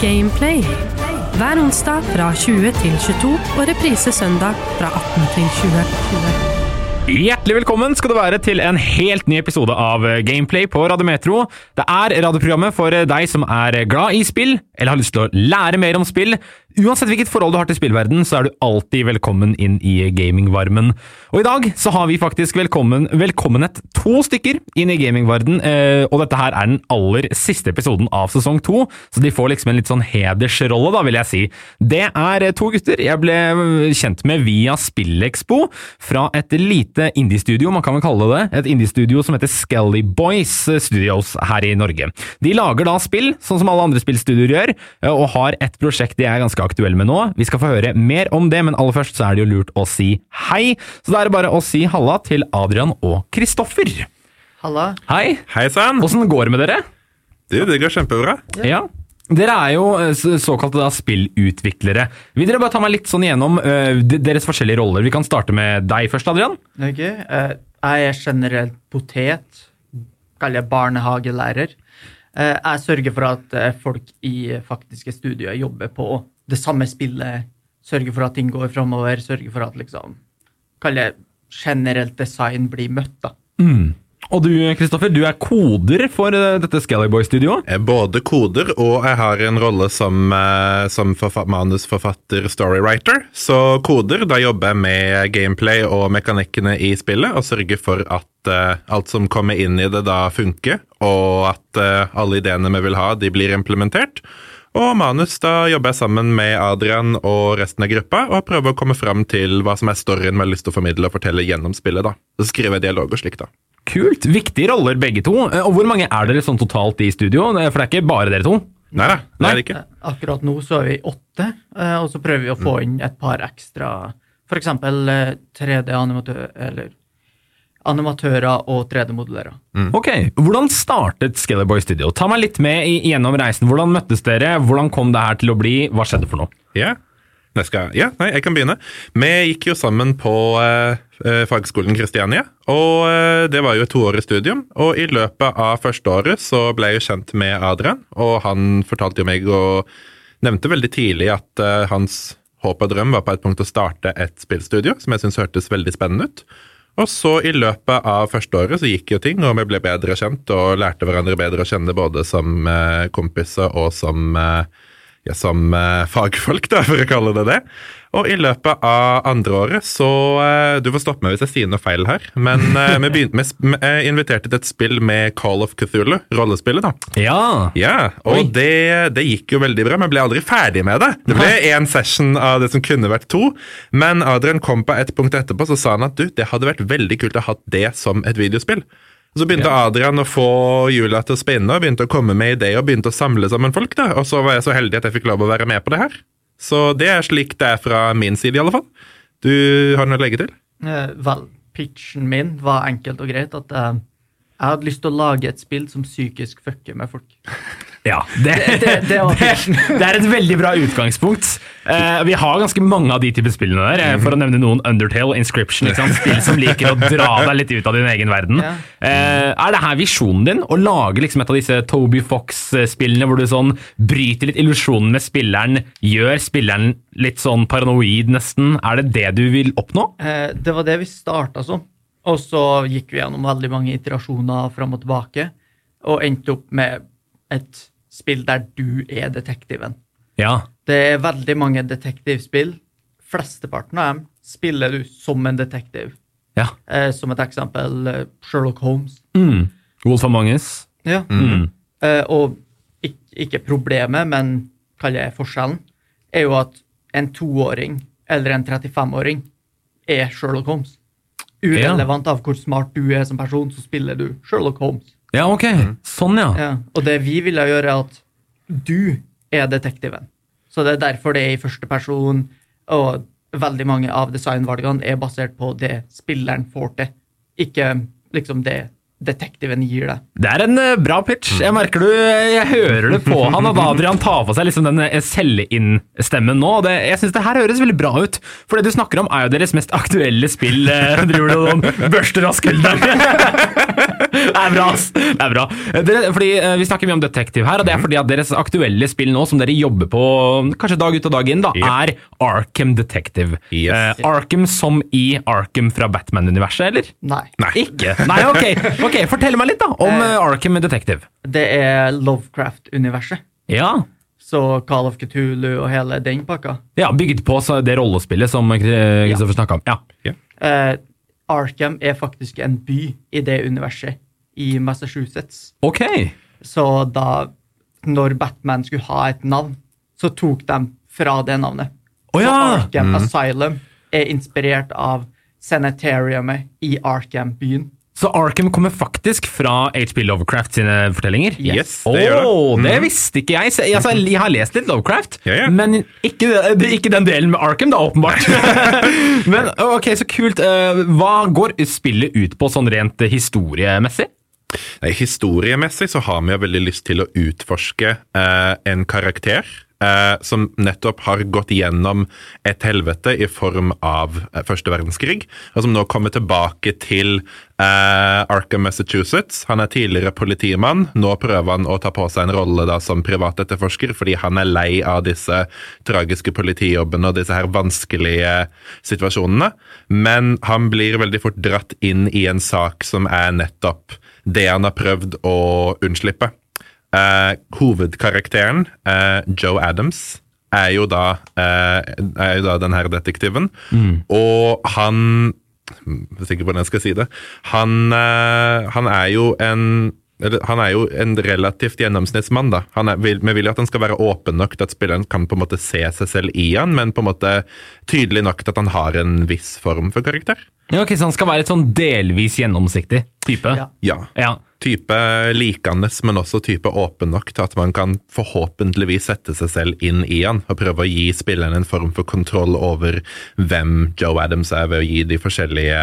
Gameplay. Hver onsdag fra 20 til 22 og reprise søndag fra 18 til 20. Hjertelig velkommen skal du være til en helt ny episode av Gameplay på Radiometro. Det er radioprogrammet for deg som er glad i spill, eller har lyst til å lære mer om spill. Uansett hvilket forhold du har til spillverden, så er du alltid velkommen inn i gamingvarmen. Og i dag så har vi faktisk velkommen, velkommenhet to stykker inn i gamingverden, eh, og dette her er den aller siste episoden av sesong to, så de får liksom en litt sånn hedersrolle, da, vil jeg si. Det er to gutter jeg ble kjent med via Spillekspo, fra et lite indiestudio, man kan vel kalle det det, et indiestudio som heter Skelly Boys Studios her i Norge. De lager da spill, sånn som alle andre spillstudioer gjør, og har et prosjekt de er ganske aktuelle med nå. Vi skal få høre mer om det, men aller først så er det jo lurt å si hei. Så da er det bare å si halla til Adrian og Kristoffer. Halla. Hei! Hei sann! Åssen går det med dere? Du, det går kjempebra. Ja. Dere er jo eh, såkalte da spillutviklere. Vil dere bare ta meg litt sånn gjennom eh, deres forskjellige roller? Vi kan starte med deg først, Adrian. Ok, eh, Jeg er generelt potet. Kaller jeg barnehagelærer. Eh, Jeg sørger for at folk i faktiske studier jobber på det samme spillet. Sørger for at ting går framover. Sørger for at liksom Kaller jeg generelt design blir møtt, da. Og du, Kristoffer, du er koder for eh, dette Skellyboy-studioet? Jeg er både koder og jeg har en rolle som, eh, som manusforfatter, storywriter. Så koder, da jobber jeg med gameplay og mekanikkene i spillet, og sørger for at uh, alt som kommer inn i det, da funker, og at uh, alle ideene vi vil ha, de blir implementert. Og manus, da jobber jeg sammen med Adrian og resten av gruppa og prøver å komme fram til hva som er storyen vi har lyst til å formidle og fortelle gjennom spillet. da. Så skriver jeg dialog og slikt, da. Kult! Viktige roller begge to. Eh, Og hvor mange er dere sånn totalt i studio? For det er ikke bare dere to. Nei da, det Nei. er det ikke. Eh, Akkurat nå så er vi åtte, eh, og så prøver vi å få inn et par ekstra F.eks. 3D-animatør... Eller animatører og 3D-modellere. Ok, Hvordan startet Skellerboy Studio? Ta meg litt med gjennom reisen. Hvordan møttes dere? Hvordan kom det her til å bli? Hva skjedde for noe? Ja. Jeg skal, ja, nei, jeg kan begynne. Vi gikk jo sammen på eh, eh, fagskolen Kristiania, og eh, det var jo et toårig studium. Og i løpet av første året så ble jeg jo kjent med Adrian, og han fortalte jo meg og nevnte veldig tidlig at eh, hans håp og drøm var på et punkt å starte et spillstudio, som jeg syntes hørtes veldig spennende ut. Og så i løpet av første året så gikk jo ting, og vi ble bedre kjent og lærte hverandre bedre å kjenne både som eh, kompiser og som, eh, ja, som eh, fagfolk, da, for å kalle det det. Og i løpet av andre året så eh, Du får stoppe meg hvis jeg sier noe feil her, men eh, vi begynte vi inviterte til et spill med Call of Cthulhu, rollespillet, da. Ja, Ja, og det, det gikk jo veldig bra. Vi ble aldri ferdig med det. Det ble én session av det som kunne vært to, men Adrian kom på et punkt etterpå så sa han at du, det hadde vært veldig kult å ha det som et videospill. Så begynte Adrian å få hjula til å spinne, og begynte å komme med ideer og begynte å samle sammen folk. da, Og så var jeg så heldig at jeg fikk lov å være med på det her. Så det er slik det er fra min side, i alle fall. Du har noe å legge til? Eh, vel, pitchen min var enkelt og greit at eh, jeg hadde lyst til å lage et spill som psykisk fucker med folk. Ja. Det, det- det det, er et veldig bra utgangspunkt. Uh, vi har ganske mange av de typer spillene der. eh, For å nevne noen Undertale, Inscription. liksom? Spill som liker å dra deg litt ut av din egen verden. Eh, er det her visjonen din? Å lage liksom et av disse Toby Fox-spillene hvor du sånn bryter litt illusjonen med spilleren, gjør spilleren litt sånn paranoid nesten? Er det det du vil oppnå? Uh, det var det vi starta som. Og så gikk vi gjennom veldig mange iterasjoner fram og tilbake, og endte opp med et spill der du er detektiven. Ja. Det er veldig mange detektivspill. Flesteparten av dem spiller du som en detektiv. ja. Eh, som et eksempel eh, Sherlock Holmes. Mm. Wolf of Manges. Ja. Mm. Eh, og ikke, ikke problemet, men kaller jeg forskjellen, er jo at en toåring eller en 35-åring er Sherlock Holmes. Urelevant av hvor smart du er som person, så spiller du Sherlock Holmes. Ja, ok. Sånn, ja. Ja. Og det vi ville gjøre, er at du er detektiven. Så det er derfor det er i første person, og veldig mange av designvalgene er basert på det spilleren får til, ikke liksom det detektiven gir deg. Det er en eh, bra pitch. Jeg merker du, jeg hører det på han, og da Adrian tar på seg liksom den eh, selge-inn-stemmen nå. Det, jeg synes det her høres veldig bra ut, for det du snakker om er jo deres mest aktuelle spill. eh, Driver du noen børster av skulderen? Det er bra, ass! Det er bra. Dere, fordi eh, Vi snakker mye om detektiv her, og det er fordi at deres aktuelle spill nå, som dere jobber på kanskje dag ut og dag inn, da, yep. er Arkham Detective. Yes. Eh, Arkham som i Arkham fra Batman-universet, eller? Nei. Nei. Ikke? Nei, ok. ok, Fortell meg litt da om eh, Arkham Detective. Det er Lovecraft-universet. Ja. Så Call of Cthulhu og hele den pakka. ja, bygd på det rollespillet som Kristoffer ja. snakka om. Ja. Eh, Arkham er faktisk en by i det universet i Massachusetts. Ok. Så da når Batman skulle ha et navn, så tok de fra det navnet. Oh, ja! Så Arkham Asylum er inspirert av sanitariumet i Arkham-byen. Så Arkham kommer faktisk fra HP Lovecraft sine fortellinger? Yes, det gjør det. det visste ikke jeg. jeg, altså, jeg har lest litt Lovecraft, Ja, ja. men ikke, ikke den delen med Arkham, da, åpenbart. men ok, så kult. Eh, Hva går spillet ut på sånn rent historiemessig? Nei, Historiemessig så har vi jo veldig lyst til å utforske eh, en karakter eh, som nettopp har gått gjennom et helvete i form av eh, første verdenskrig, og som nå kommer tilbake til eh, Arkham, Massachusetts. Han er tidligere politimann. Nå prøver han å ta på seg en rolle da som privatetterforsker, fordi han er lei av disse tragiske politijobbene og disse her vanskelige situasjonene. Men han blir veldig fort dratt inn i en sak som er nettopp det han har prøvd å unnslippe. Eh, hovedkarakteren, eh, Joe Adams, er jo da, eh, er jo da den her detektiven. Og han Jeg er sikker på hvordan jeg skal si det. Han, eh, han er jo en han er jo en relativt gjennomsnittsmann. da. Han er, vi vil jo at han skal være åpen nok til at spilleren kan på en måte se seg selv i han, men på en måte tydelig nok til at han har en viss form for karakter. Ja, ok, Så han skal være et sånn delvis gjennomsiktig type? Ja. Ja. Ja. Type likende, men også type åpen nok til at man kan forhåpentligvis sette seg selv inn i han, og prøve å gi spilleren en form for kontroll over hvem Joe Adams er, ved å gi de forskjellige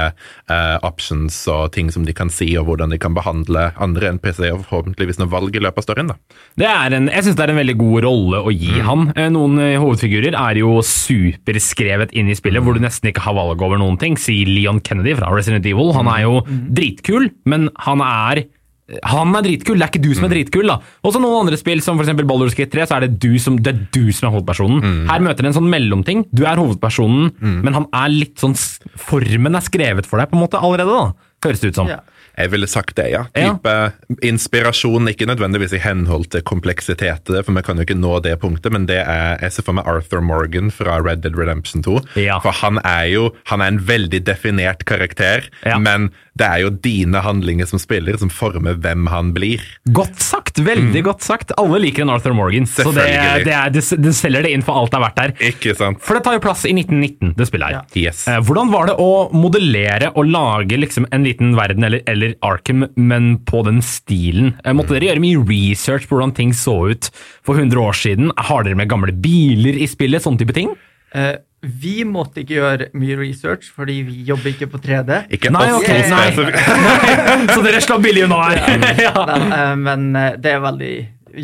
uh, options og ting som de kan si, og hvordan de kan behandle andre NPC, og forhåpentligvis noen valg i løpet av storyen. da. Det er en, jeg syns det er en veldig god rolle å gi han. Eh, Noen eh, hovedfigurer er jo superskrevet inn i spillet, hvor du nesten ikke har valg over noen ting. Si Leon Kennedy fra Resident Evil. Han er jo dritkul, men han er han er dritkul, det er ikke du som er dritkul. da. Også noen andre spill, som f.eks. Baldur's Gate 3, så er det du som, det er, du som er hovedpersonen. Her møter det en sånn mellomting. Du er hovedpersonen, men han er litt sånn Formen er skrevet for deg på en måte allerede, da. Høres det ut som. Ja. Jeg ville sagt det, ja. Ja. Inspirasjon, ikke nødvendigvis i henhold til kompleksitet for vi kan jo ikke nå det punktet, men det er Jeg ser for meg Arthur Morgan fra Red Dead Redemption 2. Ja. For han er jo han er en veldig definert karakter, Ja. men det er jo dine handlinger som spiller som former hvem han blir. Godt sagt! Veldig godt sagt. Alle liker en Arthur Morgan, så det, det, er, det, det selger det inn for alt det er verdt her. Ikke sant? For det tar jo plass i 1919, det spillet her. Ja. Yes. Eh, Hvordan var det å modellere og lage liksom en liten verden, eller, eller Arkham, men på den stilen? Eh, Måtte dere gjøre mye research på hvordan ting så ut for 100 år siden? Har dere med gamle biler i spillet? Sånne type ting? Eh, vi måtte ikke gjøre mye research, fordi vi jobber ikke på 3D. Ikke Nei, okay, ok, to nei. Så dere slår billig unna her! ja. Men, eh, men eh, det er veldig,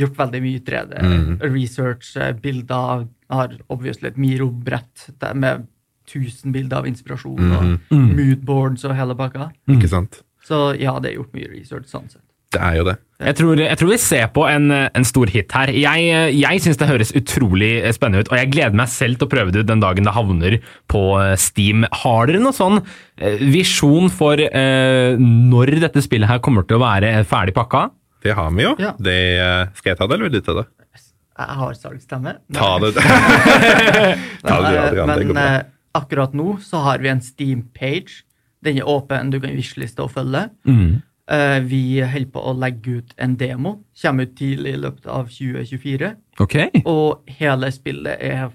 gjort veldig mye 3D. Mm. Research, eh, bilder har obviously et Miro-brett med 1000 bilder av inspirasjon og Mm. moodboards og hele pakka. Ikke sant? Så ja, det er gjort mye research sånn sett. Det er jo det. Jeg tror, jeg tror vi ser på en, en stor hit her. Jeg, jeg syns det høres utrolig spennende ut, og jeg gleder meg selv til å prøve det ut den dagen det havner på Steam. Har dere noen sånn eh, visjon for eh, når dette spillet her kommer til å være ferdig pakka? Det har vi jo. Ja. Det, eh, skal jeg ta det, eller vil du ta det? Jeg har salgsstemme. Ta det. ta det, Men, Adrian. Det men det eh, akkurat nå så har vi en Steam-page. Den er åpen, du kan wishliste og følge. Mm. Eh, vi holder på å legge ut en demo. Kommer ut tidlig i løpet av 2024. Okay. Og hele spillet er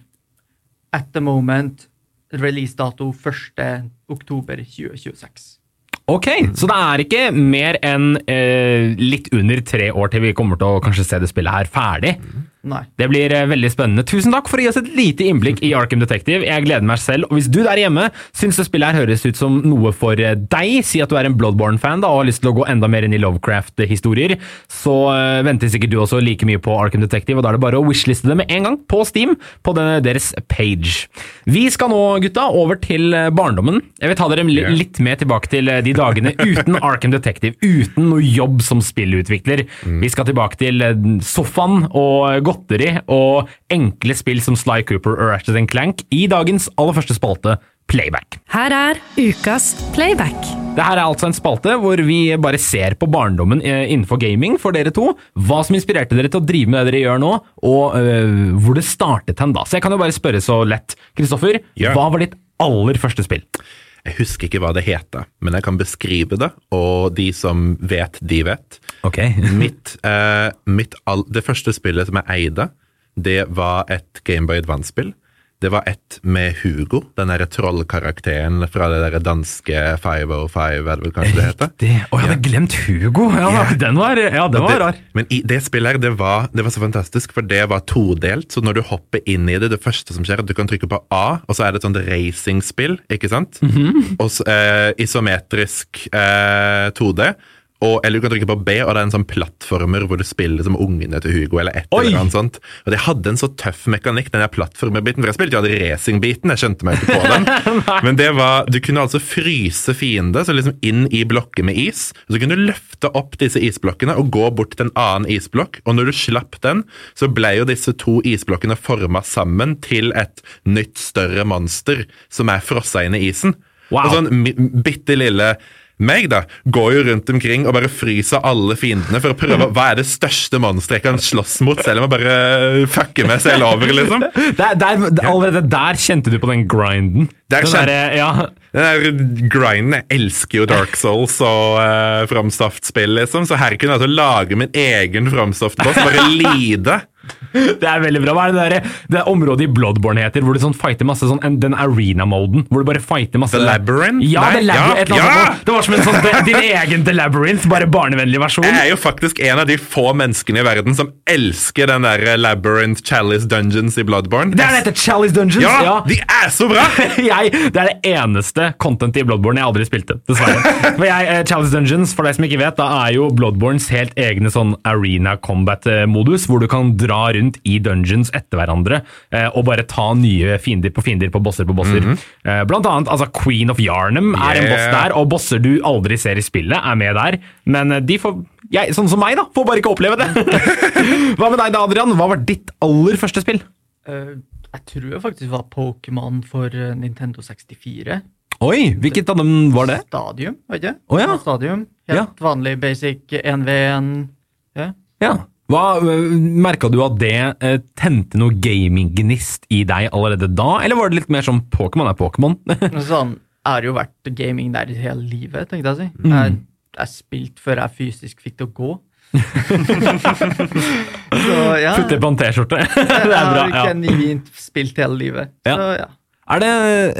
at the moment releasedato 1. oktober 2026. Ok, Så det er ikke mer enn eh, litt under tre år til vi kommer til å kanskje se det spillet her ferdig? Nei. Det blir eh, veldig spennende. Tusen takk for å gi oss et lite innblikk i Arkham Detective. Jeg gleder meg selv. Og hvis du der hjemme syns det spillet her høres ut som noe for eh, deg, si at du er en Bloodborne-fan da, og har lyst til å gå enda mer inn i Lovecraft-historier, så eh, venter sikkert du også like mye på Arkham Detective, og da er det bare å wishliste det med en gang på Steam på deres page. Vi skal nå, gutta, over til barndommen. Jeg vil ta dere litt med tilbake til de dagene uten Arkham Detective, uten noe jobb som spillutvikler. Vi skal tilbake til sofaen og godteri og enkle spill som Sly Cooper og Ratchet Clank i dagens aller første spalte, Playback. Her er ukas playback. Det her er altså en spalte hvor vi bare ser på barndommen eh, innenfor gaming for dere to. Hva som inspirerte dere til å drive med det dere gjør nå, og øh, hvor det startet hen da. Så jeg kan jo bare spørre så lett. Kristoffer, yeah. hva var ditt aller første spill? Jeg husker ikke hva det heter, men jeg kan beskrive det, og de som vet, de vet. Ok. Mitt, eh, mitt all, det første spillet som jeg eide, det var et Gameboy Advance-spill. Det var et med Hugo, den derre trollkarakteren fra det der danske 505, er det vel kanskje det heter? Riktig! å, jeg hadde glemt Hugo! Ja, Ja. Den var, ja, den var det, rar. Men i det spillet her, det var, det var så fantastisk, for det var todelt. Så når du hopper inn i det, det første som skjer, er at du kan trykke på A, og så er det et sånt racingspill, ikke sant? Mhm. Og så, eh, isometrisk eh, 2D. Og, eller du kan trykke på B, og det er en sånn plattformer hvor du spiller som ungene til Hugo. eller et Oi! eller annet sånt. Og de hadde en så tøff mekanikk, den der plattformerbiten. For jeg spilte jo aldri racingbiten, jeg skjønte meg ikke på den. Men det var, du kunne altså fryse fiende, så liksom inn i blokker med is. Og så kunne du løfte opp disse isblokkene og gå bort til en annen isblokk. Og når du slapp den, så ble jo disse to isblokkene forma sammen til et nytt, større monster som er frossa inn i isen. Wow. Og sånn bitte lille meg da, går jo rundt omkring og bare fryser alle fiendene for å prøve hva er det største monsteret jeg kan slåss mot, selv om jeg bare fucker meg selv over, liksom. Der, der, allerede der kjente du på den grinden. Der den kjente- derre- ja, Den der grinden, Jeg elsker jo Dark Souls og uh, framstoftspill, liksom, så her kunne jeg altså lage min egen framstoftboss, bare lide. Det er veldig bra. Hva er det der, det er området i Bloodborne heter, hvor du sånn fighter masse sånn, den arena-moden, hvor du bare fighter masse The Labyrinth? Ja, Nei, The Labyrinth, ja, ja! Det var som en sånn, din egen The Labyrinth, bare barnevennlig versjon. Jeg er jo faktisk en av de få menneskene i verden som elsker den der Labyrinth Chalice Dungeons i Bloodborne. Det er dette Chalice Dungeons! Ja, de er så bra! jeg, det er det eneste contentet i Bloodborne jeg aldri spilte, dessverre. For jeg, eh, Chalice Dungeons, for deg som ikke vet, da er jo Bloodborns helt egne sånn arena combat-modus, hvor du kan dra rundt i dungeons etter hverandre eh, og bare ta nye fiender på fiender på bosser på bosser. Eh, Blant annet altså Queen of Yarnum er en boss der, og bosser du aldri ser i spillet, er med der. Men eh, de får jeg, Sånn som meg, da, får bare ikke oppleve det. Hva med deg da, Adrian? Hva var ditt aller første spill? Uh, jeg tror det faktisk var Pokémon for Nintendo 64. Oi, hvilket av dem var det? Stadium, var ikke Oh, ja. Stadium. Helt Ja. vanlig basic 1v1. Ja. Ja. Hva, Merka du at det eh, tente noe gaminggnist i deg allerede da, eller var det litt mer som Pokémon er Pokémon? Sånn, jeg har jo vært gaming der hele livet, tenkte jeg å si. Mm. Jeg, jeg spilte før jeg fysisk fikk det å gå. Så ja, Putte på en T-skjorte. det er bra. Jeg har Ja. genuint spilt hele livet. Ja. Så ja. Er det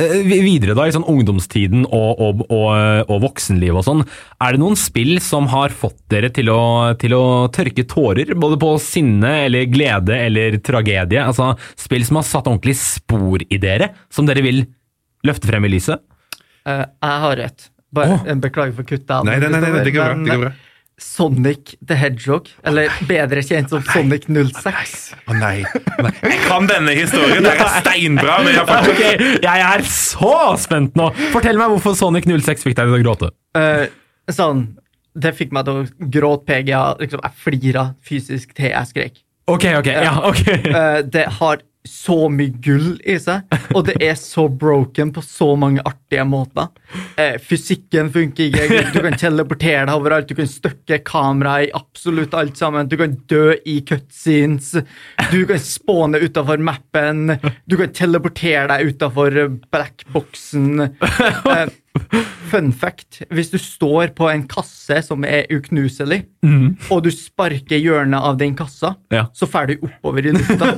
eh, videre da, i sånn ungdomstiden og, og, og, og voksenliv og sånn, er det noen spill som har fått dere til å, til å tørke tårer, både på sinne eller glede eller tragedie? Altså spill som har satt ordentlig spor i dere, som dere vil løfte frem i lyset? Uh, jeg har et. Bare, oh. en Beklager for kuttet. Nei, nei, nei, nei, det går bra. det går bra. Sonic the Hedgehog, eller bedre kjent som Sonic 06. Å nei. nei. Jeg kan denne historien! Det er steinbra! Men jeg faktisk okay, jeg er så spent nå! Fortell meg hvorfor Sonic 06 fikk deg til å gråte. Uh, sånn, det fikk meg til å gråte PGA. Liksom, jeg flira fysisk til jeg skrek. Ok, ok, ja, ok. Uh, det har så mye gull i seg, og det er så broken på så mange artige måter. Eh, fysikken funker ikke, du kan teleportere deg overalt, du kan støkke kameraet i absolutt alt sammen, du kan dø i cutscenes, du kan spåne utafor mappen, du kan teleportere deg utafor blackboxen. Eh, Fun fact, hvis du står på en kasse som er uknuselig, og du sparker hjørnet av den kassa, Ja. så fer du oppover i lufta.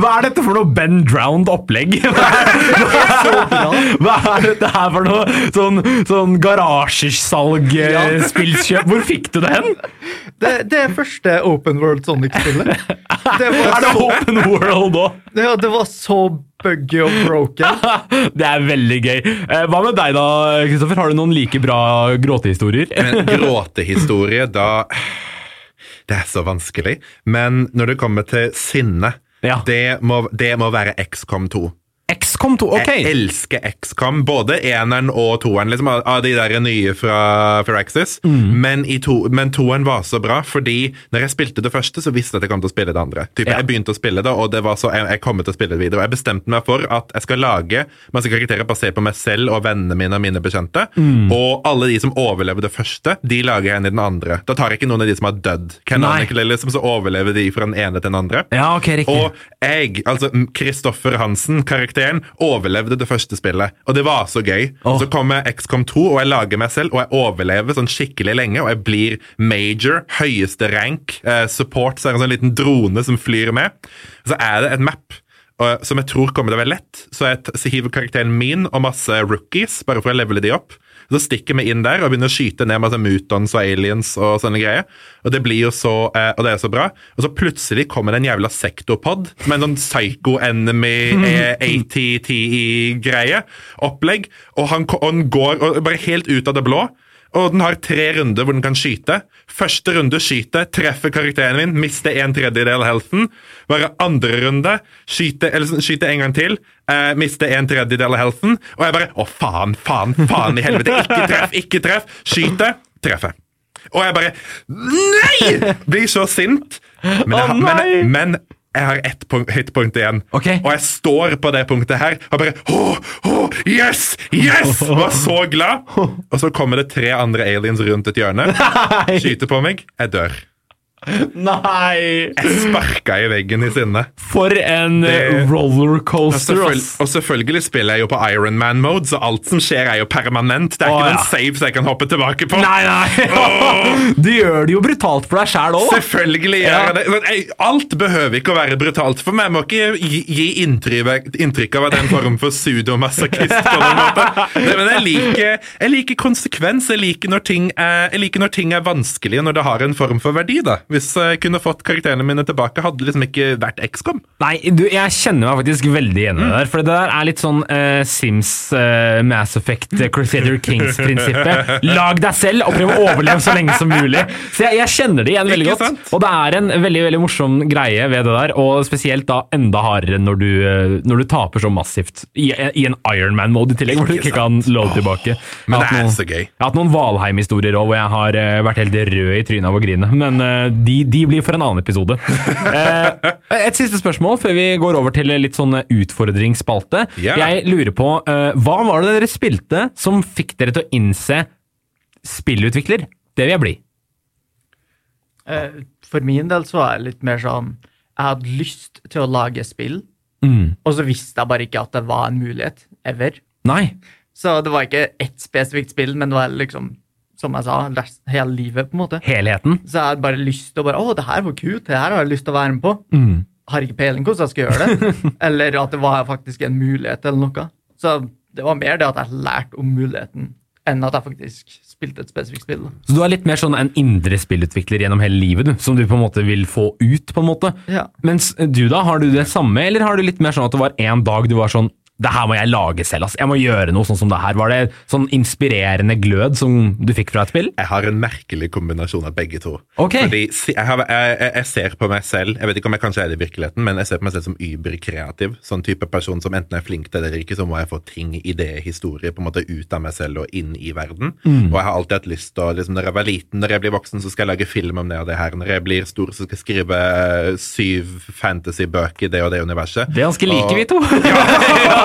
Hva er dette for noe Ben Drowned opplegg? Hva hva er dette her for noe sånn, sånn garasjesalg-spillkjøp? Hvor fikk du det hen? Det, det er første Open World Sonic-spillet. Det, var Er det så- open world òg? ja, det var så buggy og broken. Det er veldig gøy. Eh, Hva med deg da, Kristoffer? Har du noen like bra gråtehistorier? Men gråtehistorie, da Det er så vanskelig. Men når det kommer til sinne, Ja. det, må, det må være XCOM 2. XCOM 2, ok. Jeg elsker XCOM, både eneren og toeren, liksom, av- de der nye fra Firaxis. Mm. Men, to, men toeren var så bra, fordi når jeg spilte det første, så visste jeg at jeg kom til å spille det andre. Typ, Ja. Jeg begynte å spille det, og det var så, jeg, jeg kommer til å spille det videre. Og jeg bestemte meg for at jeg skal lage masse karakterer basert på meg selv og vennene mine og mine bekjente. Mm. Og alle de som overlever det første, de lager jeg inn i den andre. Da tar jeg ikke noen av de som har dødd. Liksom, så overlever de fra den ene til den andre. Ja, okay, riktig. Og jeg, altså Kristoffer Hansen, karakteren, overlevde det første spillet. Og det var så gøy. Oh. Så kommer XCOM 2, og jeg lager meg selv, og jeg overlever sånn skikkelig lenge. Og jeg blir major, høyeste rank, eh, support, så er det en sånn liten drone som flyr med. Så er det et map. Som jeg tror kommer til å være lett. Så jeg hiver karakteren min og masse rookies, bare for å levele de opp. Så stikker vi inn der og begynner å skyte ned masse mutons og aliens og sånne greier. Og det blir jo så, eh, og det er så bra. Og så plutselig kommer det en jævla sektopod med en sånn psycho enemy eh, ATT-greie. Opplegg. Og han, og han går og, bare helt ut av det blå. Og den har tre runder hvor den kan skyte. Første runde skyter, treffer karakteren min, mister en tredjedel av healthen. Bare andre runde skyter, eller sånn, skyter en gang til, eh, mister en tredjedel av healthen. Og jeg bare Å, faen, faen, faen i helvete! Ikke treff, ikke treff! Skyter, treffer. Og jeg bare Nei! Blir så sint. Men, jeg, men, men jeg har ett punkt, igjen. Okay. Og jeg står på det punktet her og bare oh, oh, Yes! Yes! Var så glad. Og så kommer det tre andre aliens rundt et hjørne, skyter på meg, jeg dør. Nei! Jeg sparka i veggen i sinne. For en Det- rollercoaster. Og, rollercoaster, og selvfølgelig spiller jeg jo på Ironman-mode, så alt som skjer, er jo permanent. Det er Åh, ikke ja. noen saves så jeg kan hoppe tilbake på. Nei, nei! Du gjør det jo brutalt for deg sjæl òg. Selvfølgelig gjør Ja. jeg det. Alt behøver ikke å være brutalt for meg. Jeg må ikke gi, gi inntrykk, inntrykk av at det er en form for sudomasochist på noen måte. Men jeg liker, jeg liker konsekvens. Jeg liker, når ting er, jeg liker når ting er vanskelige, når det har en form for verdi. da. Hvis jeg kunne fått karakterene mine tilbake, hadde det liksom ikke vært XCOM. Nei, du, jeg kjenner meg faktisk veldig igjen i det der. For det der er litt sånn uh, Sims, uh, Mass Effect, uh, Crusader Kings-prinsippet. Lag deg selv og prøv å overleve så lenge som mulig. Så jeg, jeg kjenner det igjen veldig godt. sant? Og det er en veldig veldig morsom greie ved det der, og spesielt da enda hardere når du, eh, når du taper så massivt i, i en Ironman-mode i tillegg, hvor du Ikke kan love tilbake. Men det er noen, så gøy. Jeg har hatt noen Valheim-historier òg hvor jeg har eh, vært helt rød i trynet av å grine, men eh, de, de blir for en annen episode. Eh, et siste spørsmål før vi går over til litt sånn utfordringsspalte. Yeah. Jeg lurer på, eh, hva var det dere spilte som fikk dere til å innse spillutvikler? Det vil jeg bli. Eh, For min del så var jeg litt mer sånn Jeg hadde lyst til å lage spill, Mm. og så visste jeg bare ikke at det var en mulighet. Ever. Nei. Så det var ikke ett spesifikt spill, men det var liksom, som jeg sa, resten, hele livet, på en måte. Helheten. Så jeg hadde bare lyst til å bare Å, det her var kult, det her har jeg lyst til å være med på. Mm. Har ikke peiling hvordan jeg skal gjøre det. eller at det var faktisk en mulighet, eller noe. Så det var mer det at jeg lærte om muligheten, enn at jeg faktisk spilte et spesifikt spill. Så du er litt mer sånn en indre spillutvikler gjennom hele livet, du, som du på en måte vil få ut, på en måte. Ja. Mens du da, har du det samme, eller har du litt mer sånn at det var en dag du var sånn det her må jeg lage selv, ass. Jeg må gjøre noe sånn som det her. Var det sånn inspirerende glød som du fikk fra et spill? Jeg har en merkelig kombinasjon av begge to. Okay. Fordi jeg, har, jeg, jeg- ser på meg selv Jeg vet ikke om jeg kanskje er det i virkeligheten, men jeg ser på meg selv som überkreativ. Sånn type person som enten er flink til det eller ikke, så må jeg få ting, ideer, historier på en måte ut av meg selv og inn i verden. Mm. Og jeg har alltid hatt lyst til å liksom, Når jeg var liten, når jeg blir voksen, så skal jeg lage film om det og det her. Når jeg blir stor, så skal jeg skrive syv syv fantasybøker i det og det universet. Det er ganske like, Og- vi to.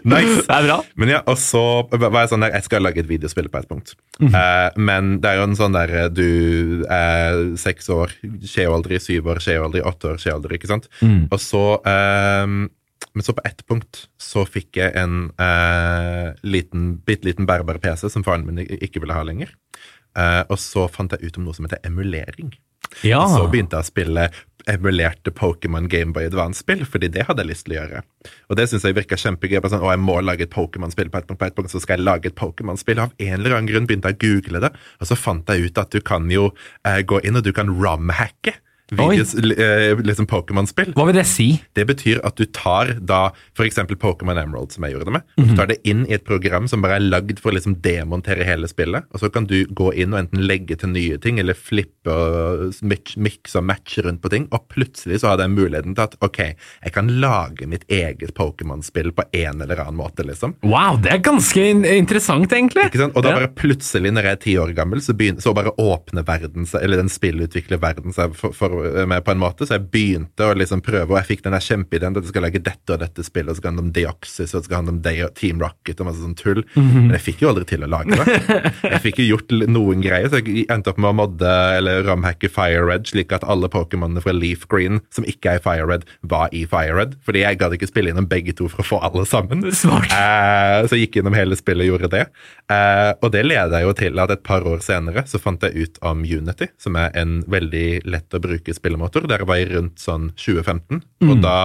Nice. Det er bra. Men ja, og så var jeg sånn der, jeg skal lage et videospill på et punkt. Mhm. Eh, men det er jo en sånn der, du er seks år, skjer jo aldri, syv år, skjer jo aldri, åtte år, skjer aldri, ikke sant? Mm. Og så, eh, men så på ett punkt så fikk jeg en eh, liten, bitte liten bærbar PC som faren min ikke ville ha lenger. Eh, og så fant jeg ut om noe som heter emulering. Ja. Så begynte jeg å spille emulerte Pokémon Gameboy Advance-spill, fordi det hadde jeg lyst til å gjøre. Og det syns jeg virka kjempegøy. Sånn, å, jeg må lage et Pokémon-spill på et punkt, på et punkt, så skal jeg lage et Pokémon-spill. Av en eller annen grunn begynte jeg å google det, og så fant jeg ut at du kan jo eh, gå inn og du kan rom-hacke. Videos, eh, liksom Pokémon-spill. Hva vil det si? Det betyr at du tar da f.eks. Pokémon Emerald, som jeg gjorde det med. Mm -hmm. Du tar det inn i et program som bare er lagd for å liksom demontere hele spillet. Og så kan du gå inn og enten legge til nye ting, eller flippe og mikse og matche rundt på ting. Og plutselig så hadde jeg muligheten til at ok, jeg kan lage mitt eget Pokémon-spill på en eller annen måte, liksom. Wow, det er ganske interessant, egentlig. Ikke sant? Og da bare plutselig, når jeg er ti år gammel, så, begynner, så bare åpner verden seg, eller den spillutvikler verden seg for, for meg på en måte. Så jeg begynte å liksom prøve, og jeg fikk den der kjempeideen at jeg skal lage dette og dette spillet, og så skal det handle om Deoxys, og det skal handle om Day Team Rocket og masse sånn tull. Men jeg fikk jo aldri til å lage det. Jeg fikk jo gjort noen greier, så jeg endte opp med å modde eller ramhacke Fire Red, slik at alle Pokémonene fra Leaf Green som ikke er i Fire Red, var i Fire Red. Fordi jeg gadd ikke spille innom begge to for å få alle sammen. Eh, så jeg gikk gjennom hele spillet og gjorde det. Eh, og det leda jo til at et par år senere så fant jeg ut om Unity, som er en veldig lett å bruke spillemåter. Der var jeg rundt sånn 2015, og da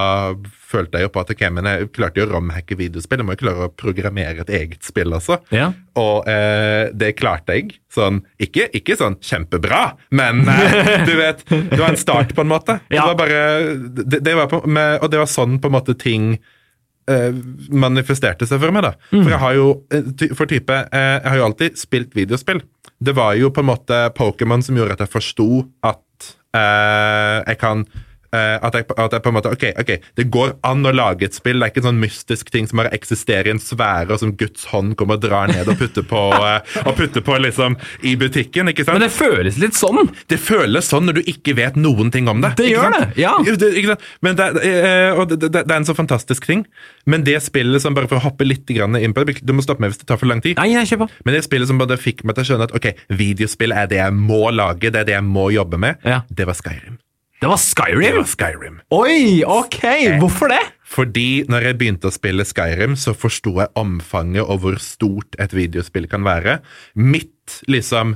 følte jeg jo på at ok, men jeg klarte jo å romhacke videospill. Jeg må jo klare å programmere et eget spill også. Ja. Og eh, det klarte jeg. Sånn, ikke, ikke sånn kjempebra, men eh, du vet, det var en start, på en måte. Ja. Det var bare, det, det var på, med, og det var sånn på en måte ting eh, manifesterte seg for meg. da. For jeg har jo eh, for type, eh, jeg har jo alltid spilt videospill. Det var jo på en måte Pokémon som gjorde at jeg forsto at jeg kan eh, at, jeg, at jeg på en måte, ok, ok, Det går an å lage et spill. Det er ikke en sånn mystisk ting som bare eksisterer i en sfære, og som Guds hånd kommer og drar ned og putter på, eh, og putter på liksom i butikken. ikke sant? Men det føles litt sånn. Det føles sånn når du ikke vet noen ting om det. Det gjør sant? det, ja. Det? Men det, eh, og det, det, er en så fantastisk ting. Men det spillet som bare for å hoppe litt inn på det, Du må stoppe meg hvis det tar for lang tid. Nei, jeg kjøper. Men det spillet som bare fikk meg til å skjønne at ok, videospill er det jeg må lage, det er det jeg må jobbe med, Ja. det var Skyrim. Det var Skyrim? Det var Skyrim. Oi, ok. Hvorfor det? Fordi når jeg begynte å spille Skyrim, så forsto jeg omfanget og hvor stort et videospill kan være. Mitt liksom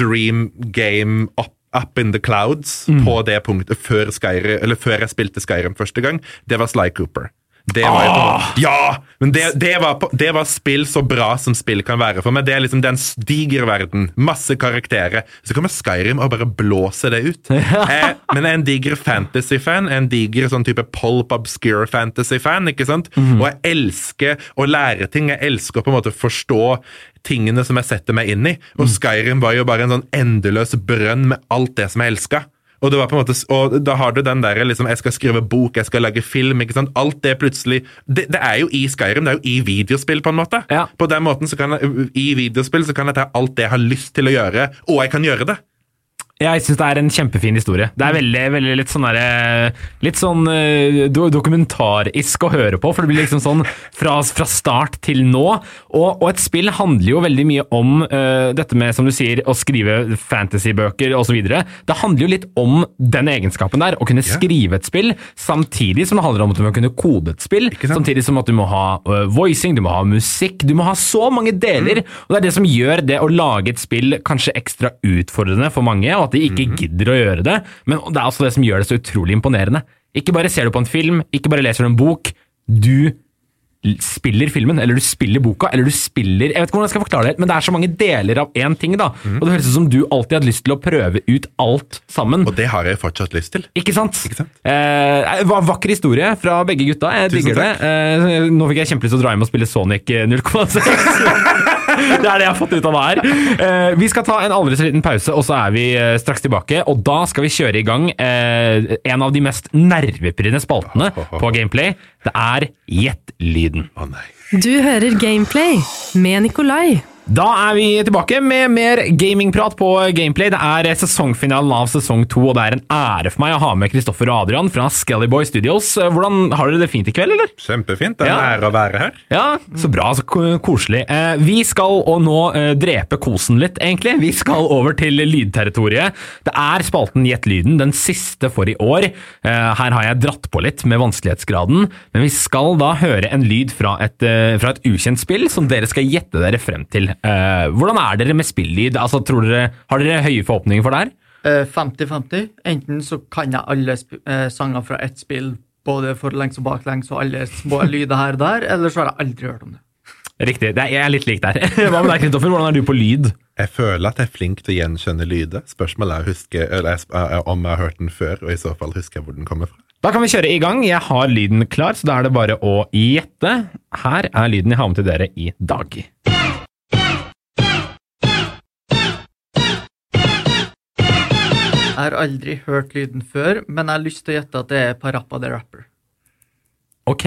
dream game up, up in the clouds på det punktet før, Skyrim, eller før jeg spilte Skyrim første gang, det var Sly Cooper. Det var på ja! Men det, det, var det var spill så bra som spill kan være for meg. Det er liksom den diger verden. Masse karakterer. Så kommer Skyrim og bare blåser det ut. Jeg, men jeg er en diger fantasy-fan. En diger sånn type pulp obscure fantasy-fan. ikke sant? Og jeg elsker å lære ting. Jeg elsker å på en måte forstå tingene som jeg setter meg inn i. Og Skyrim var jo bare en sånn endeløs brønn med alt det som jeg elska. Og, det var på en måte, og da har du den der liksom, Jeg skal skrive bok, jeg skal lage film. ikke sant? Alt det plutselig det, det er jo i Skyrim, det er jo i videospill, på en måte. Ja. På den måten så kan jeg, I videospill så kan jeg ta alt det jeg har lyst til å gjøre, og jeg kan gjøre det. Jeg syns det er en kjempefin historie. Det er veldig, veldig litt sånn derre Litt sånn eh, do dokumentarisk å høre på, for det blir liksom sånn fra, fra start til nå. Og, og et spill handler jo veldig mye om uh, dette med, som du sier, å skrive fantasybøker osv. Det handler jo litt om den egenskapen der, å kunne skrive et spill, samtidig som det handler om at du må kunne kode et spill. Samtidig som at du må ha uh, voicing, du må ha musikk, du må ha så mange deler. Og det er det som gjør det å lage et spill kanskje ekstra utfordrende for mange, og at de ikke gidder å gjøre det. Men det er altså det som gjør det så utrolig imponerende. Ikke bare ser du på en film, ikke bare leser du en bok. Du spiller filmen, eller du spiller boka, eller du spiller Jeg vet ikke hvordan jeg skal forklare det, men det er så mange deler av én ting. da. Og det høres ut som du alltid hadde lyst til å prøve ut alt sammen. Og det har jeg fortsatt lyst til. Ikke sant? Ikke sant? Eh, en vakker historie fra begge gutta. Jeg Tusen digger det. Eh, nå fikk jeg kjempelyst til å dra hjem og spille Sonic eh, 0,6. det er det jeg har fått ut av det her. Eh, vi skal ta en aldri så liten pause, og så er vi eh, straks tilbake. Og da skal vi kjøre i gang eh, en av de mest nervepirrende spaltene på Gameplay. Det er Gjett lyden. Du hører Gameplay med Nikolai. Da er vi tilbake med mer gamingprat på Gameplay. Det er sesongfinalen av sesong to, og det er en ære for meg å ha med Kristoffer og Adrian fra Skellyboy Studios. Hvordan Har dere det fint i kveld, eller? Kjempefint. Det er en Ja. ære å være her. Ja, så bra, så koselig. Eh, vi skal nå eh, drepe kosen litt, egentlig. Vi skal over til lydterritoriet. Det er spalten Gjett lyden, den siste for i år. Eh, her har jeg dratt på litt med vanskelighetsgraden, men vi skal da høre en lyd fra et, fra et ukjent spill som dere skal gjette dere frem til. Eh, hvordan er dere med spillelyd? Altså, dere, har dere høye forhåpninger for det her? Eh, 50-50. Enten så kan jeg alle sp eh, sanger fra ett spill, både forlengs og baklengs, og alle små lyder her og der, eller så har jeg aldri hørt om det. Riktig. Det er, jeg er litt lik der. Hva med deg, Kristoffer? Hvordan er du på lyd? Jeg føler at jeg er flink til å gjenkjenne lyder. Spørsmålet er å huske, eller, er om jeg har hørt den før, og i så fall husker jeg hvor den kommer fra. Da kan vi kjøre i gang. Jeg har lyden klar, så da er det bare å gjette. Her er lyden jeg har med til dere i dag. Jeg har aldri hørt lyden før, men jeg har lyst til å gjette at det er Parappa the Rapper. Ok.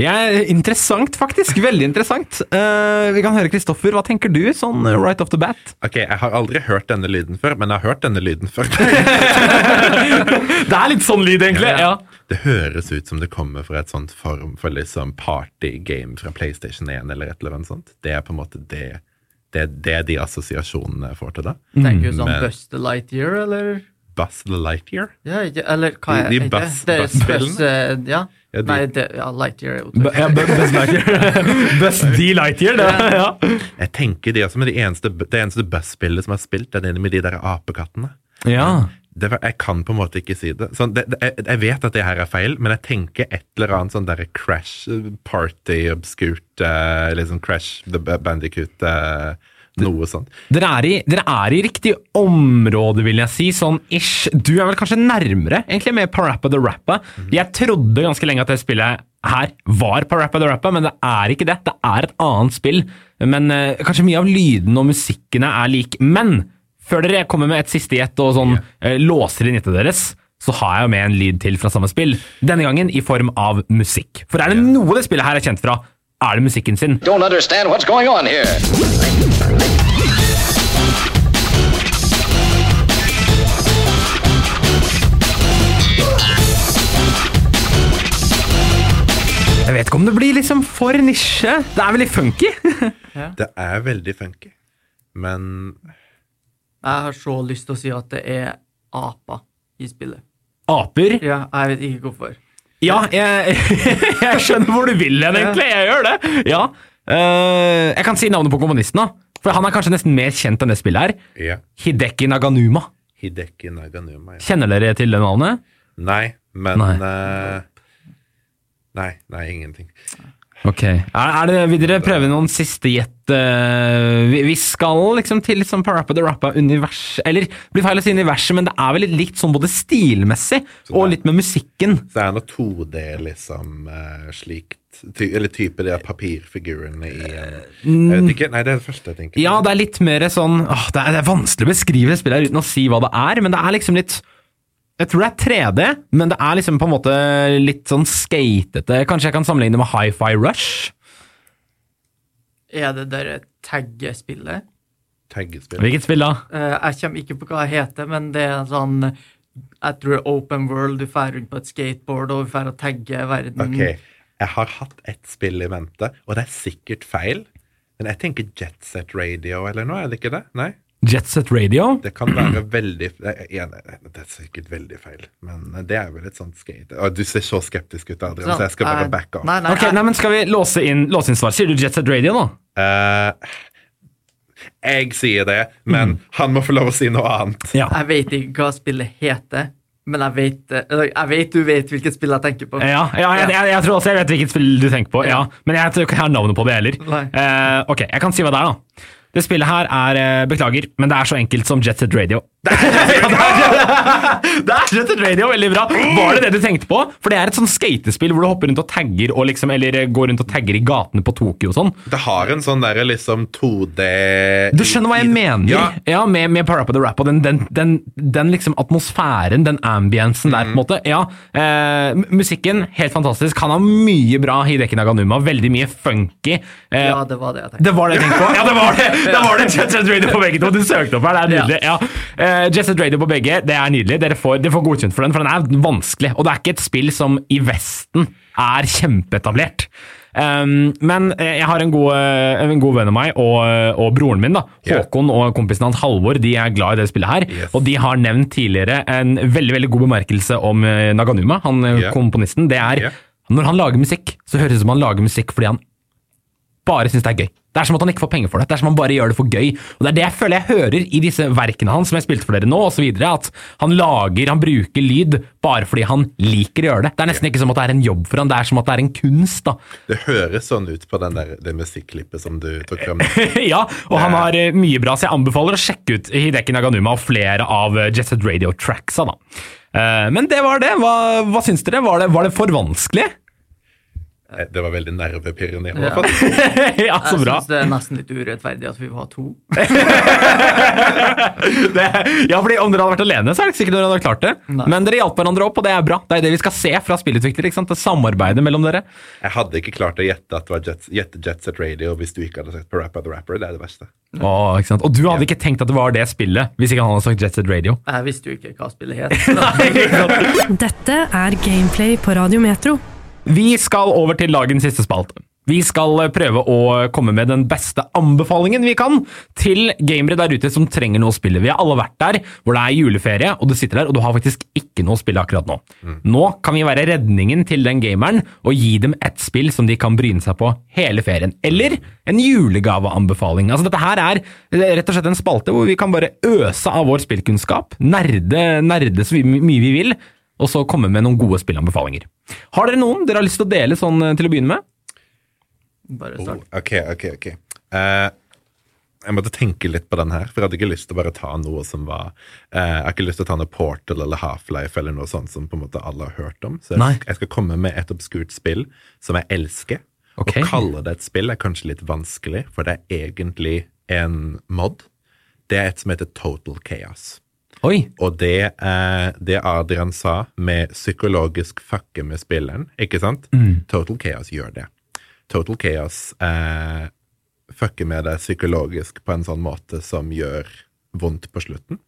Ja, interessant, faktisk. Veldig interessant. Uh, vi kan høre Kristoffer. Hva tenker du, sånn right off the bat? Ok, Jeg har aldri hørt denne lyden før, men jeg har hørt denne lyden før. Det er litt sånn lyd, egentlig. Ja. Det høres ut som det kommer fra et sånt form for liksom partygame fra PlayStation 1 eller et eller annet sånt. Det er på en måte det det, det er de assosiasjonene jeg får til det. Tenker du sånn men- the Lightyear, eller? Buzz the Lightyear. Ja, eller hva er de de Buzz- Det er Buzz-spillene? Buzz, eh, ja. Ja, de- Nei, det, ja, Lightyear er jo ja, Buzz Lightyear. Buzz D Lightyear, det. Ja. Jeg tenker de også men det eneste, Det eneste Buzz-spillet som har spilt, er det med de der apekattene. ja. Det, jeg kan på en måte ikke si det. Sånn, det, det jeg, jeg vet at det her er feil, men jeg tenker et eller annet sånn der Crash eh, Party, obskurt uh, liksom Crash the Bandicoot eh, Noe sånt. Dere er, i, dere er i riktig område, vil jeg si. Sånn ish. Du er vel kanskje nærmere egentlig med Parappa the Rappa. Jeg trodde ganske lenge at det spillet her var Parappa the Rappa, men det er ikke det. Det er et annet spill. Men eh, kanskje mye av lydene og musikkene er lik. Men før dere kommer med et siste gjett og sånn eh, låser inn gjettet deres, så har jeg jo med en lyd til fra samme spill. Denne gangen i form av musikk. For er det noe det spillet her er kjent fra, er det musikken sin. Don't understand what's going on here. Jeg vet ikke om det blir liksom for nisje. Det er veldig funky. Det er veldig funky, men Jeg har så lyst til å si at det er aper i spillet. Aper. Ja, jeg vet ikke hvorfor. Ja, jeg, jeg skjønner hvor du vil hen, egentlig. Jeg gjør det. Ja. Eh, jeg kan si navnet på komponisten, da. For han er kanskje nesten mer kjent enn det spillet her. Hideki Naganuma. Hideki Naganuma. Ja. Kjenner dere til det navnet? Nei, men Nei. uh, Nei, nei, ingenting. Ok. Er, er det, vil dere prøve noen siste gjett? eh, vi, vi skal liksom til liksom Parappa the Rappa-univers Eller det blir feil å si universet, men det er vel litt, likt sånn både stilmessig og litt med musikken. Så det er noe 2D, liksom, eh, slikt ty Eller type de papirfigurene i en Jeg vet ikke. Nei, det er det første jeg tenker. Ja, det er litt mer sånn åh, det, er, det er vanskelig å beskrive det spillet uten å si hva det er, men det er liksom litt Jeg tror det er 3D, men det er liksom på en måte litt sånn skatete. Kanskje jeg kan sammenligne det med Hi-Fi Rush? Er det det taggespillet? Taggespillet. Hvilket spill da? Eh, jeg kommer ikke på hva det heter, men det er sånn Jeg tror det er open world. Du drar rundt på et skateboard og drar og tagger verden. Ok, jeg har hatt ett spill i vente, og det er sikkert feil. Men jeg tenker Jet Set Radio eller noe, er det ikke det? Nei? Jet Set Radio? Det kan være veldig det er, det er sikkert veldig feil, men det er vel et sånt skate... Du ser så skeptisk ut, Adrian, så jeg skal bare Eh, backe off. Nei, nei, okay, nei, men Skal vi låse inn, låse inn svar? Sier du Jet Set Radio nå? Uh, jeg sier det, men han må få lov å si noe annet. Ja. Jeg vet ikke hva spillet heter, men jeg vet, jeg vet du vet hvilket spill jeg tenker på. Ja, ja jeg, jeg, jeg tror også jeg vet hvilket spill du tenker på, ja. men jeg tror ikke jeg har navnet på det heller. Eh, ok, jeg kan si hva det er, da. Det spillet her er eh, Beklager, men det er så enkelt som Jet Set Radio. Det er Jet Set Radio, veldig bra! Var det det du tenkte på? For det er et sånn skatespill hvor du hopper rundt og tagger og liksom, eller eh, går rundt og tagger i gatene på Tokyo og sånn. Det har en sånn derre liksom 2D Du skjønner hva jeg mener? Ja. Ja, med, med Parappa the Rap og den, den, den, den liksom atmosfæren, den ambiensen der, på en måte. Ja, eh, Musikken, helt fantastisk. Han har mye bra Hideki Naganuma. Veldig mye funky. Eh, Ja, det var det jeg tenkte. det var det jeg tenkte på! Ja, det var det! Det var det Jet Set Radio på begge to! Du søkte opp her, det er nydelig. Ja. Eh, Jet Drader på begge, det er nydelig. Dere får, dere får godkjent for den, for den er vanskelig. Og det er ikke et spill som i Vesten er kjempeetablert. Um, men eh, jeg har en god, eh, en god venn av meg og, eh, og broren min, da. Håkon og kompisen hans Halvor, de er glad i det spillet her. Yes. Og de har nevnt tidligere en veldig veldig god bemerkelse om eh, Naganuma, han yeah. Komponisten. Det er yeah. når han lager musikk, så høres det ut som han lager musikk fordi han bare syns det er gøy. Det er som at han ikke får penger for det. Det er som at han bare gjør det for gøy. Og Det er det jeg føler jeg hører i disse verkene hans, som jeg spilte for dere nå, osv. At han lager, han bruker lyd bare fordi han liker å gjøre det. Det er nesten ikke som at det er en jobb for han, det er som at det er en kunst. da. Det høres sånn ut på den der, det musikklippet som du tok fram. ja, og han har eh, mye bra, så jeg anbefaler å sjekke ut Hideki Naganuma og flere av eh, Jet Set Radio-tracksa. da. Eh, Men det var det. Hva, hva syns dere? Var det, var det for vanskelig? Eh, Det var veldig nervepirrende. i Ja. ja, så Jeg bra. syns det er nesten litt urettferdig at vi var to. Det, ja, fordi Om dere hadde vært alene, så er det ikke sikkert dere hadde klart det. Nei. Men dere hjalp hverandre opp, og det er bra. Det er det vi skal se fra spillutviklere. ikke sant? Det samarbeidet mellom dere. Jeg hadde ikke klart å gjette at det var Jet, gjette Jet Set Radio hvis du ikke hadde sagt på Rappa the Rapper. Det er det verste. Åh, ikke sant? Og du hadde ikke tenkt at det var det spillet hvis ikke han hadde sagt Jet Set Radio. Jeg visste jo ikke hva spillet het. Dette er Gameplay på Radio Metro. Vi skal over til dagens siste spalte. Vi skal eh, prøve å komme med den beste anbefalingen vi kan til gamere der ute som trenger noe å spille. Vi har alle vært der hvor det er juleferie, og du sitter der og du har faktisk ikke noe å spille akkurat nå. Nå kan vi være redningen til den gameren og gi dem et spill som de kan bryne seg på hele ferien. Eller en julegaveanbefaling. Altså Dette her er rett og slett en spalte hvor vi kan bare øse av vår spillkunnskap, nerde, nerde så mye vi vil, og så komme med noen gode spillanbefalinger. Har dere noen dere har lyst til å dele sånn eh, til å begynne med? Bare Oh, ok, ok, ok. Uh, jeg måtte tenke litt på den her, for jeg hadde ikke lyst til å bare ta noe som var uh, Jeg har ikke lyst til å ta noe Portal eller Half-Life eller noe sånt som på en måte alle har hørt om. Så jeg, jeg skal komme med et obskurt spill som jeg elsker. Okay. Å kalle det et spill er kanskje litt vanskelig, for det er egentlig en mod. Det er et som heter Total Chaos. Oi! Og det, eh, det Adrian sa med psykologisk fucke med spilleren, ikke sant? Total Chaos gjør det. Total Chaos eh, fucker med deg psykologisk på en sånn måte som gjør vondt på slutten.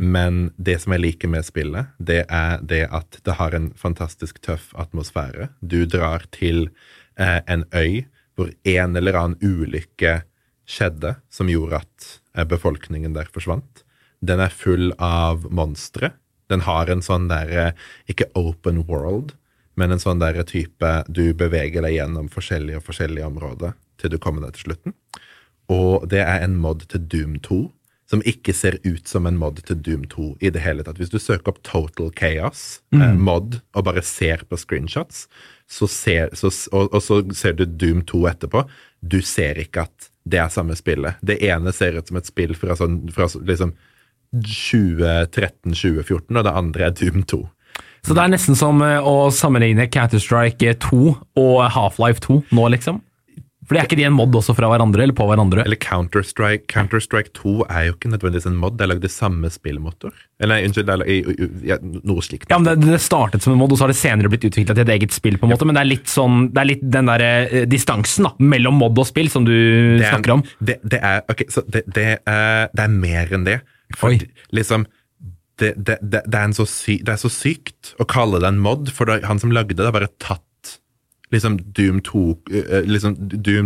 Men det som jeg liker med spillet, det er det at det har en fantastisk tøff atmosfære. Du drar til eh, en øy hvor en eller annen ulykke skjedde som gjorde at eh, befolkningen der forsvant. Den er full av monstre. Den har en sånn derre Ikke open world, men en sånn derre type Du beveger deg gjennom forskjellige og forskjellige områder til du kommer deg til slutten. Og det er en mod til Doom 2, som ikke ser ut som en mod til Doom 2 i det hele tatt. Hvis du søker opp Total Chaos eh, mod og bare ser på screenshots, så ser, så, og, og så ser du Doom 2 etterpå, du ser ikke at det er samme spillet. Det ene ser ut som et spill fra, sånn, fra liksom 2013-2014, og det andre er Doom 2. Så det er nesten som eh, å sammenligne Counter-Strike 2 og Half-Life 2 nå, liksom? For er ikke de en mod også fra hverandre, eller på hverandre? Eller Counter-Strike Counter-Strike 2 er jo ikke nødvendigvis en mod, det er lagd i samme spillmotor. Eller nei, unnskyld, det er lag- i- i- ja, noe slikt. Ja, men det, det startet som en mod, og så har det senere blitt utvikla til et eget spill, på en måte, men det er litt sånn, det er litt den der eh, distansen da, mellom mod og spill som du det er, snakker om. Det, det er, ok, så det, det, er, det er mer enn det. For liksom det, det, det, er sy, det er så sykt å kalle det en mod, for det, han som lagde det, har bare tatt liksom Doom 2-koden liksom,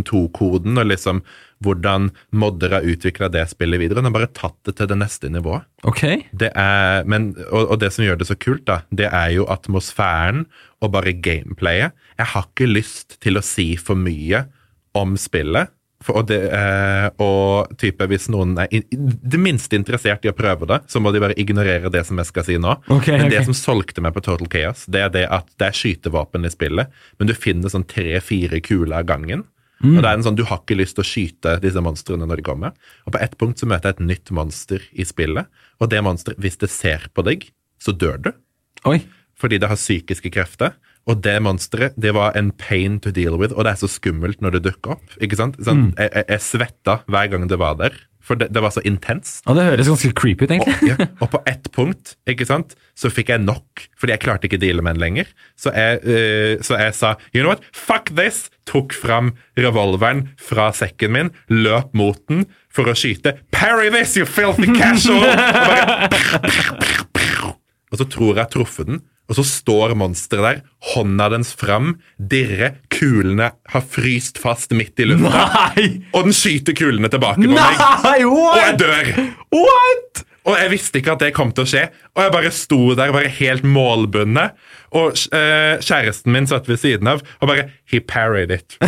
2 og liksom hvordan modder har utvikla det spillet videre. Han har bare tatt det til det neste nivået. Okay. Det er, men, og, og det som gjør det så kult, da, det er jo atmosfæren og bare gameplayet. Jeg har ikke lyst til å si for mye om spillet. For, og, det, eh, og type, hvis noen er in, det minste interessert i å prøve det, så må de bare ignorere det som jeg skal si nå. Okay, men det okay. som solgte meg på Total Chaos, det er det at det er skytevåpen i spillet, men du finner sånn tre-fire kuler av gangen. Mm. Og det er en sånn, Du har ikke lyst til å skyte disse monstrene når de kommer. Og på ett punkt så møter jeg et nytt monster i spillet, og det monsteret, hvis det ser på deg, så dør du. Oi. Fordi det har psykiske krefter. Og det monsteret det var en pain to deal with, og det er så skummelt når det dukker opp. ikke sant? Sånn, jeg, jeg, jeg svetta hver gang det var der, for det, det var så intenst. Og det høres ganske creepy ut, egentlig. Og, ja, og på ett punkt ikke sant, så fikk jeg nok, fordi jeg klarte ikke å deale med den lenger. Så jeg, uh, så jeg sa you know what, fuck this! Tok fram revolveren fra sekken min, løp mot den for å skyte. Parry this, you filthy casual! Og, bare, og så tror jeg jeg har truffet den, og så står monsteret der, hånda dens fram, dirrer, kulene har fryst fast midt i lufta, Nei! og den skyter kulene tilbake på meg. Nei, Og jeg dør! What? Og jeg visste ikke at det kom til å skje. Og jeg bare sto der bare helt målbundet. Og eh, kjæresten min satt ved siden av og bare He parried it.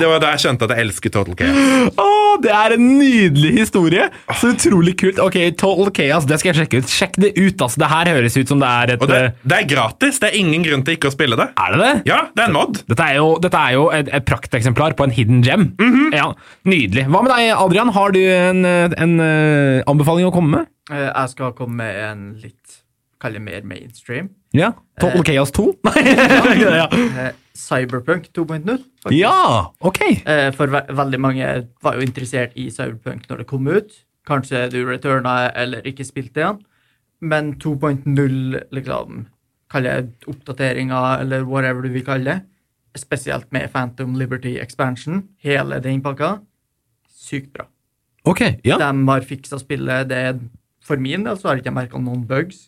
det var da jeg skjønte at jeg elsker Total Chaos. Åh, det er en nydelig historie! Så utrolig kult. Ok, Total Chaos, det skal jeg sjekke ut. Sjekk det ut, altså. Det her høres ut som det er et Og det, eh, det er gratis. Det er ingen grunn til ikke å spille det. Er det det? Ja, det er en mod. Dette er jo, dette er jo et, et prakteksemplar på en hidden gem. ja, Nydelig. Hva med deg, Adrian? Har du en, en, en eh, anbefaling å komme med? Eh, Jeg skal komme med en litt Kall det mer mainstream. Ja? Total Eh. Chaos 2? ja. Eh, Cyberpunk 2.0. ja, ok. Eh, For ve veldig mange var jo interessert i Cyberpunk når det kom ut. Kanskje du returna eller ikke spilte igjen. Men 2.0, liksom kaller jeg oppdateringer, eller whatever du vil kalle det. Spesielt med Phantom Liberty Expansion. Hele den pakka. Sykt bra. Ok, ja. De har fiksa spillet. Det for min del så har jeg ikke merka noen bugs.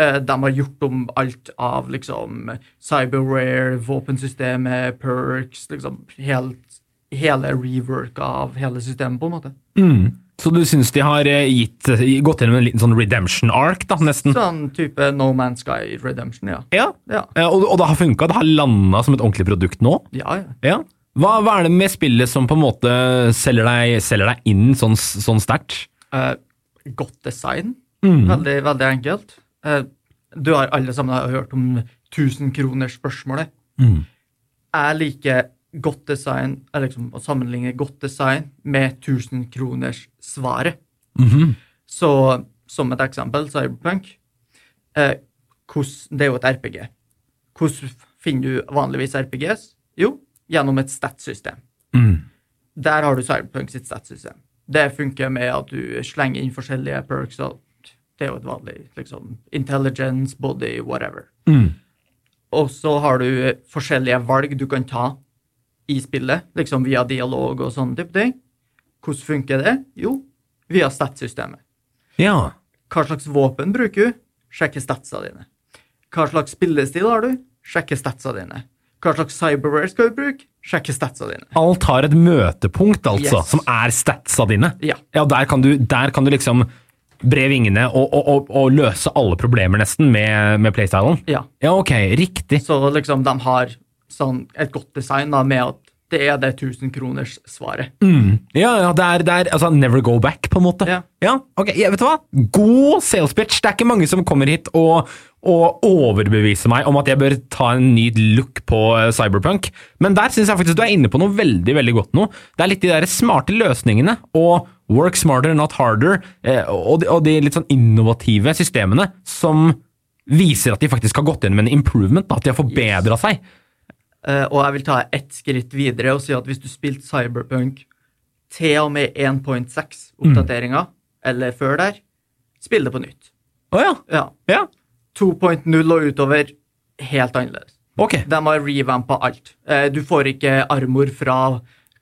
Eh, De har gjort om alt av liksom cyberware, våpensystemet, perks, liksom helt, hele rework av hele systemet, på en måte. Mm. Så du syns de har eh, gitt, gått gjennom en liten sånn redemption ark, da, nesten? Sånn type No Man's Sky Redemption, ja. Ja. Ja, Og, og det har funka? Det har landa som et ordentlig produkt nå? ja. ja. Ja. Hva, hva er det med spillet som på en måte selger deg, selger deg inn sånn, sånn sterkt? Eh, godt design. Mm. Veldig, veldig enkelt. Eh, du har alle sammen har hørt om 1000 kroners-spørsmålet. Mm. Jeg liker godt design, eller liksom å sammenligne godt design med 1000 kroners-svaret. -hmm. Så som et eksempel, Cyberpunk. Eh, hos, det er jo et RPG. Hvordan finner du vanligvis RPGs? Jo, gjennom et stat-system. Mm. Der har du Cyberpunk sitt stat-system. Det funker med at du slenger inn forskjellige perks. og Det er jo et vanlig liksom, intelligence, body, whatever. Mm. Og så har du forskjellige valg du kan ta i spillet, liksom via dialog og sånne type ting. Hvordan funker det? Jo, via stat-systemet. Ja. Hva slags våpen bruker du? Sjekke statsa dine. Hva slags spillestil har du? Sjekke statsa dine. Hva slags cyberware skal du bruke? Sjekke statsa dine. Alt har et møtepunkt, altså, Yes. som er statsa dine. Ja. Ja, der kan du, der kan du liksom bre vingene og, og, og, og løse alle problemer, nesten, med, med playstylen. Ja. Ja, ok, riktig. Så liksom de har sånn et godt design da, med at det er det 1000 kroners svaret. Mm. Ja, ja, det er, det er altså never go back, på en måte. Ja. ok, ja, vet du hva? God sales pitch. Det er ikke mange som kommer hit og, og overbeviser meg om at jeg bør ta en ny look på eh, Cyberpunk, men der syns jeg faktisk du er inne på noe veldig veldig godt nå. Det er litt de der smarte løsningene og work smarter, not harder, eh, og, de, og de litt sånn innovative systemene som viser at de faktisk har gått gjennom en improvement, at de har forbedra seg. Uh, og jeg vil ta ett skritt videre og si at hvis du spilte Cyberpunk til og med 1.6 oppdateringa, eller før der, spill det på nytt. Å ja. Ja. ja. 2.0 og utover, helt annerledes. Ok. De har revampa alt. Uh, Du får ikke armor fra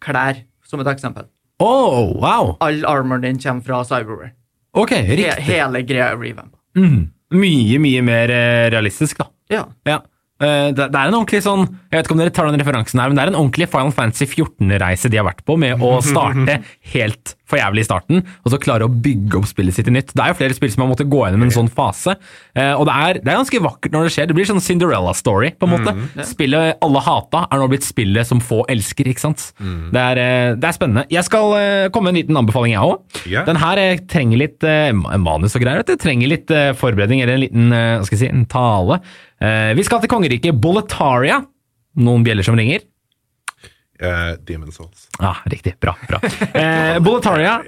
klær, som et eksempel. Oh, wow. All armoren din kommer fra cyberware. Ok, He riktig. hele greia er revampa. Mhm. Mye, mye mer eh, realistisk, da. Ja. Ja. Eh, Det, det er en ordentlig sånn Jeg vet ikke om dere tar den referansen her, men det er en ordentlig Final Fantasy 14-reise de har vært på, med å starte helt for jævlig i starten, og så klare å bygge opp spillet sitt i nytt. Det er jo flere spill som har måttet gå gjennom en sånn fase, eh, og det er, det er ganske vakkert når det skjer. Det blir sånn Cinderella-story, på en måte. Spillet alle hata er nå blitt spillet som få elsker, ikke sant? Det, er, eh, det er spennende. Jeg skal eh, komme med en liten anbefaling, jeg òg. Yeah. Den her trenger litt manus og greier. du. Trenger litt forberedning, eller en liten hva skal jeg si, en tale. Vi skal til kongeriket Boletaria. Noen bjeller som ringer. Eh, Demon's Souls. Ja, riktig. Bra. bra. Eh, Boletaria.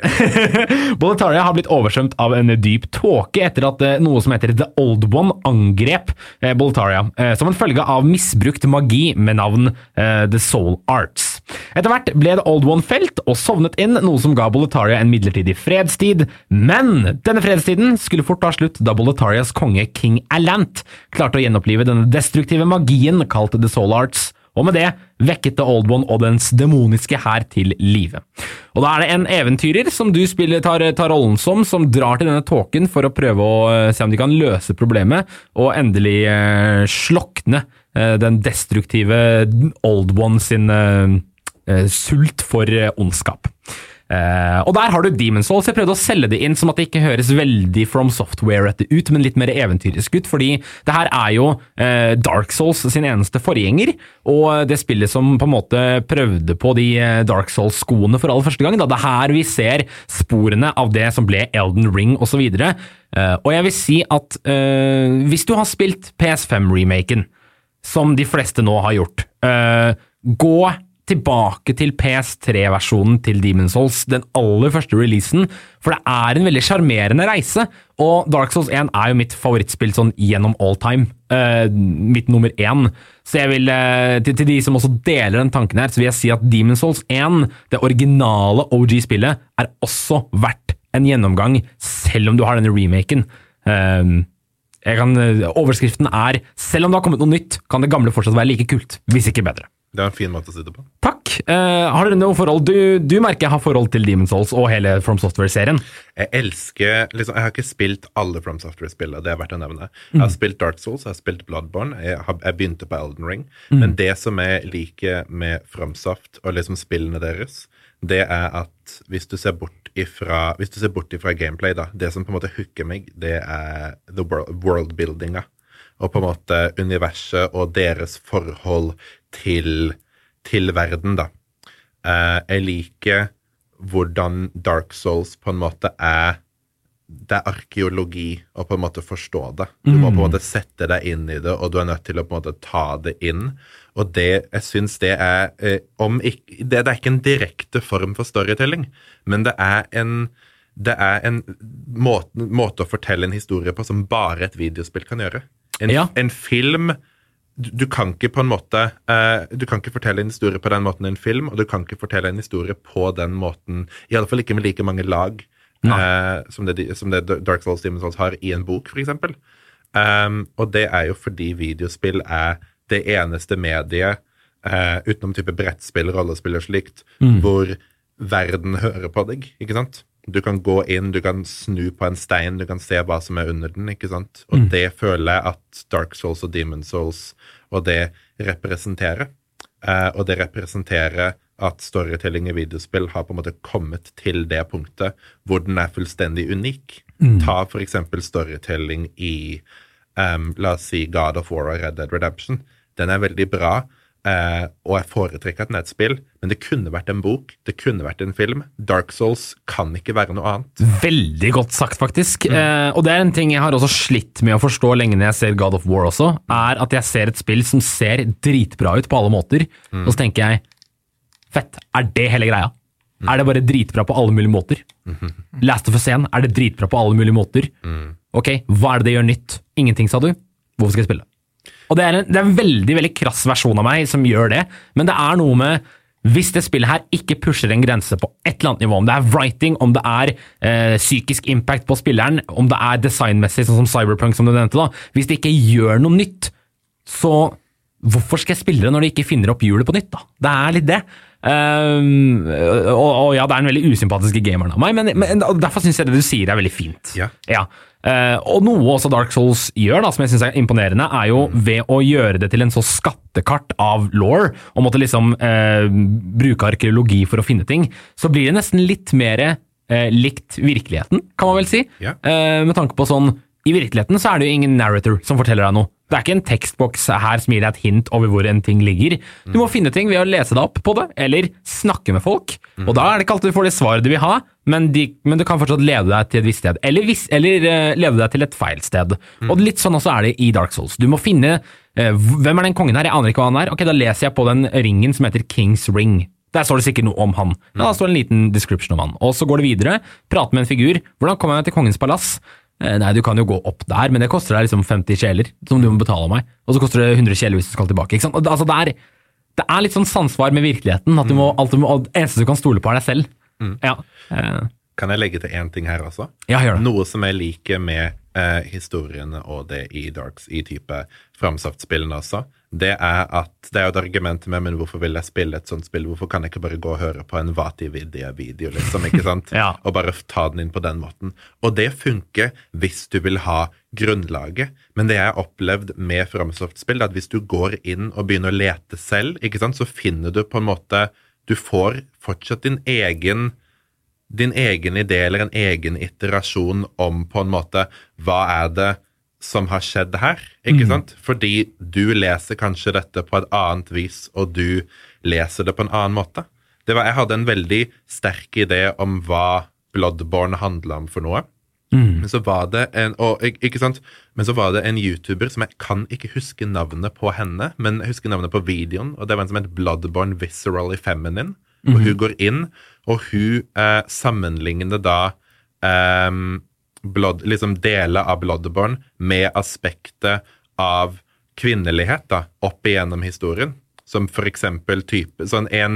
Boletaria har blitt oversvømt av en dyp tåke etter at eh, noe som heter The Old One angrep eh, Boletaria, eh, som en følge av misbrukt magi med navn eh, The Soul Arts. Etter hvert ble The Old One felt og sovnet inn, noe som ga Boletaria en midlertidig fredstid. Men denne fredstiden skulle fort ta slutt da Boletarias konge King Alant klarte å gjenopplive denne destruktive magien kalt The Soul Arts og med det vekket The Old One og dens demoniske hær til live. Og da er det en eventyrer som du spiller, tar, tar rollen som, som drar til denne tåken for å prøve å eh, se om de kan løse problemet, og endelig eh, slokne eh, den destruktive Old One sin eh, eh, sult for eh, ondskap. Eh, og der har du Demon's Souls. Jeg prøvde å selge det inn som at det ikke høres veldig From Software-ete ut, men litt mer eventyrisk ut, fordi det her er jo uh, Dark Souls sin eneste forgjenger, og det spillet som på en måte prøvde på de eh, Dark Souls-skoene for aller første gang. Da. Det er her vi ser sporene av det som ble Elden Ring osv. Uh, og jeg vil si at uh, hvis du har spilt PS5-remaken, som de fleste nå har gjort, uh, gå tilbake til PS3-versjonen til Demon's Souls, den aller første releasen, for det er en veldig sjarmerende reise. Og Dark Souls 1 er jo mitt favorittspill sånn gjennom all time. Uh, mitt nummer én. Så jeg vil, uh, til, til, de som også deler den tanken her, så vil jeg si at Demon's Souls 1, det originale OG-spillet, er også verdt en gjennomgang, selv om du har denne remaken. Uh, kan, overskriften er 'Selv om det har kommet noe nytt, kan det gamle fortsatt være like kult, hvis ikke bedre'. Det er en fin måte å si det på. Takk. Eh, har dere noe forhold du, du, merker jeg har forhold til Demon's Souls og hele From Software-serien? Jeg elsker liksom, Jeg har ikke spilt alle From Software-spillene, det er verdt å nevne. Jeg har mm. spilt Dark Souls, jeg har spilt Bloodborne, jeg, har, jeg begynte på Elden Ring. Mm. Men det som jeg liker med FromSoft og liksom spillene deres, det er at hvis du ser bort ifra, hvis du ser bort ifra gameplay, da, det som på en måte hooker meg, det er the world, world-buildinga. Og på en måte universet og deres forhold til, til verden, da. Uh, jeg liker hvordan Dark Souls på en måte er det er arkeologi å på en måte forstå det. Du må på en måte sette deg inn i det, og du er nødt til å på en måte ta det inn. Og det, jeg syns det er eh, om ikke, det, det, er ikke en direkte form for storytelling, men det er en, det er en måte, måte, å fortelle en historie på som bare et videospill kan gjøre. En, ja. en film du kan ikke på en måte uh, Du kan ikke fortelle en historie på den måten i en film, og du kan ikke fortelle en historie på den måten i alle fall ikke med like mange lag uh, som, det, som, det, Dark Souls Demon Souls har i en bok, f.eks. Um, og det er jo fordi videospill er det eneste mediet, uh, utenom type brettspill, rollespill og slikt, mm. hvor verden hører på deg, ikke sant? Du kan gå inn, du kan snu på en stein, du kan se hva som er under den. ikke sant? Og mm. det føler jeg at Dark Souls og Demon Souls og det representerer. Eh, og det representerer at storytelling i videospill har på en måte kommet til det punktet hvor den er fullstendig unik. Mm. Ta for eksempel storytelling i um, la oss si God of War og Red Dead Redemption. Den er veldig bra, Uh, og jeg foretrekker at den er et spill, men det kunne vært en bok, det kunne vært en film. Dark Souls kan ikke være noe annet. Veldig godt sagt, faktisk. Mm. Uh, og det er en ting jeg har også slitt med å forstå lenge når jeg ser God of War også, er at jeg ser et spill som ser dritbra ut på alle måter, mm. og så tenker jeg Fett, er det hele greia? Mm. Er det bare dritbra på alle mulige måter? -hmm. Last of Us 1, er det dritbra på alle mulige måter? Mm. Ok, hva er det det gjør nytt? Ingenting, sa du. Hvorfor skal jeg spille? Og det er, en, det er en veldig veldig krass versjon av meg som gjør det, men det er noe med hvis det spillet her ikke pusher en grense på et eller annet nivå, om det er writing, om det er eh, psykisk impact på spilleren, om det er designmessig, sånn som Cyberpunk, som du nevnte, da. Hvis det ikke gjør noe nytt, så hvorfor skal jeg spille det når de ikke finner opp hjulet på nytt, da? Det er litt det. Um, og, og, ja, det er en veldig usympatiske gamer av meg, men, men derfor syns jeg det du sier er veldig fint. Ja. ja. Uh, og noe også Dark Souls gjør, da, som jeg syns er imponerende, er jo mm. ved å gjøre det til en så skattekart av law, og måtte liksom uh, bruke arkeologi for å finne ting, så blir det nesten litt mer uh, likt virkeligheten, kan man vel si. Ja. med tanke på sånn I virkeligheten så er det jo ingen narrator som forteller deg noe. Det er ikke en tekstboks her som gir deg et hint over hvor en ting ligger. Du må finne ting ved å lese deg opp på det, eller snakke med folk. Og da er det ikke alltid du får det svaret du vil ha, men, de, men du kan fortsatt lede deg til et visst sted. Eller, vis, eller uh, lede deg til et feil sted. Og litt sånn også er det i Dark Souls. Du må finne uh, Hvem er den kongen her? Jeg aner ikke hva han er. Ok, Da leser jeg på den ringen som heter Kings Ring. Der står det sikkert noe om han. Ja, da står det en liten description om han. Og så går det videre. Prater med en figur. Hvordan kommer jeg meg til kongens palass? Eh, nei, du kan jo gå opp der, men det koster deg liksom 50 kjeler, som du må betale meg. Og så koster det 100 kjeler hvis du skal tilbake. ikke sant? Altså, det, er, det er litt sånn samsvar med virkeligheten. at du må, alt du må, Det eneste du kan stole på, er deg selv. Mm. Ja. Eh. Kan jeg legge til én ting her også? Ja, gjør det. Noe som jeg liker med eh, historiene og det i Darks, i type framsaftspillene også det er at det er jo et argument med men hvorfor vil jeg spille et sånt spill? Hvorfor kan jeg ikke bare gå og høre på en Vati-video, liksom, ikke sant? ja. Og bare ta den inn på den måten. Og det funker hvis du vil ha grunnlaget. Men det jeg har opplevd med Framsoft-spill, er at hvis du går inn og begynner å lete selv, ikke sant, så finner du på en måte Du får fortsatt din egen din egen idé eller en egen iterasjon om på en måte hva er det som har skjedd her, ikke sant? Fordi du leser kanskje dette på et annet vis, og du leser det på en annen måte. Det var, jeg hadde en veldig sterk idé om hva Bloodborne handla om for noe. Men så var det en og, ikke sant? Men så var det en YouTuber som jeg kan ikke huske navnet på henne, men jeg husker navnet på videoen, og det var en som het Bloodborne Viscerally Feminine. Og hun går inn, og hun eh, sammenligner da ehm, blood, liksom deler av Bloodborne med aspektet av kvinnelighet da, opp igjennom historien. Som for eksempel type Sånn en,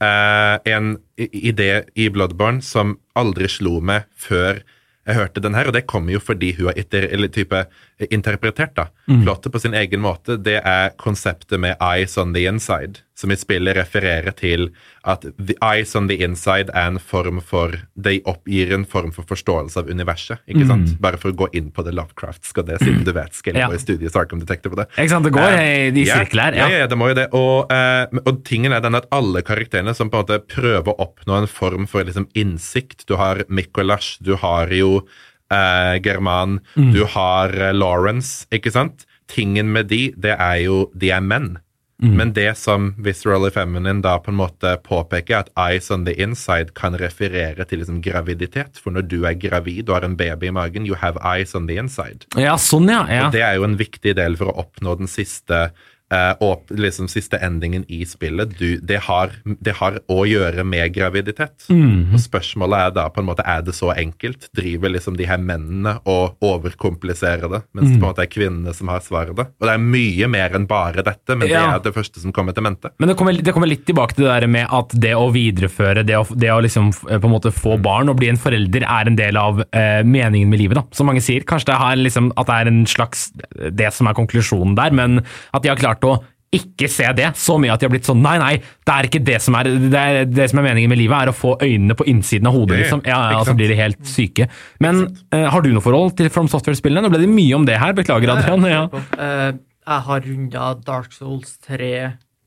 uh, en idé i Bloodborne som aldri slo meg før jeg hørte den her, og det kommer jo fordi hun har iter, eller type, interpretert da. plottet på sin egen måte. Det er konseptet med eyes on the inside, som i spillet refererer til at the eyes on the inside er en form for De oppgir en form for forståelse av universet. ikke sant? Bare for å gå inn på det Lovecraft, skal det, siden du vet, skal Ja. gå i studiet Sarkum Detective på det. Ikke sant, det går Eh, i sirkler. Ja, Ja. ja, det må jo det. Og, uh, og tingen er den at alle karakterene som på en måte prøver å oppnå en form for liksom innsikt Du har Mikolas, du har jo eh, German, Mm. du har eh, Lawrence, ikke sant? Tingen med de, det er jo De er menn. Mm. Men det som Viscerally Feminine da på en måte påpeker, er at eyes on the inside kan referere til liksom graviditet. For når du er gravid og har en baby i magen, you have eyes on the inside. ja, sånn, ja. ja. Og det er jo en viktig del for å oppnå den siste eh, og liksom siste endingen i spillet. Du, det, har, det har å gjøre med graviditet. Mm. Og spørsmålet er da på en måte, er det så enkelt? Driver liksom de her mennene og overkompliserer det, mens det på en måte er kvinnene som har svaret? Og det er mye mer enn bare dette, men Ja. det er det første som kommer til mente. Men det kommer, det kommer litt tilbake til det der med at det å videreføre, det å, det å liksom eh, på en måte få barn og bli en forelder, er en del av eh, meningen med livet, da, som mange sier. Kanskje det, har liksom, at det er en slags det som er konklusjonen der, men at de har klart å ikke se det så mye at de har blitt sånn Nei, nei, det er ikke det som er det, er, det som er meningen med livet, er å få øynene på innsiden av hodet, liksom. Ja, ja, så blir de helt syke. Men uh, har du noe forhold til From Software-spillene? Nå ble det mye om det her, beklager, Adrian. Ja. Uh, jeg har runda Dark Souls 3,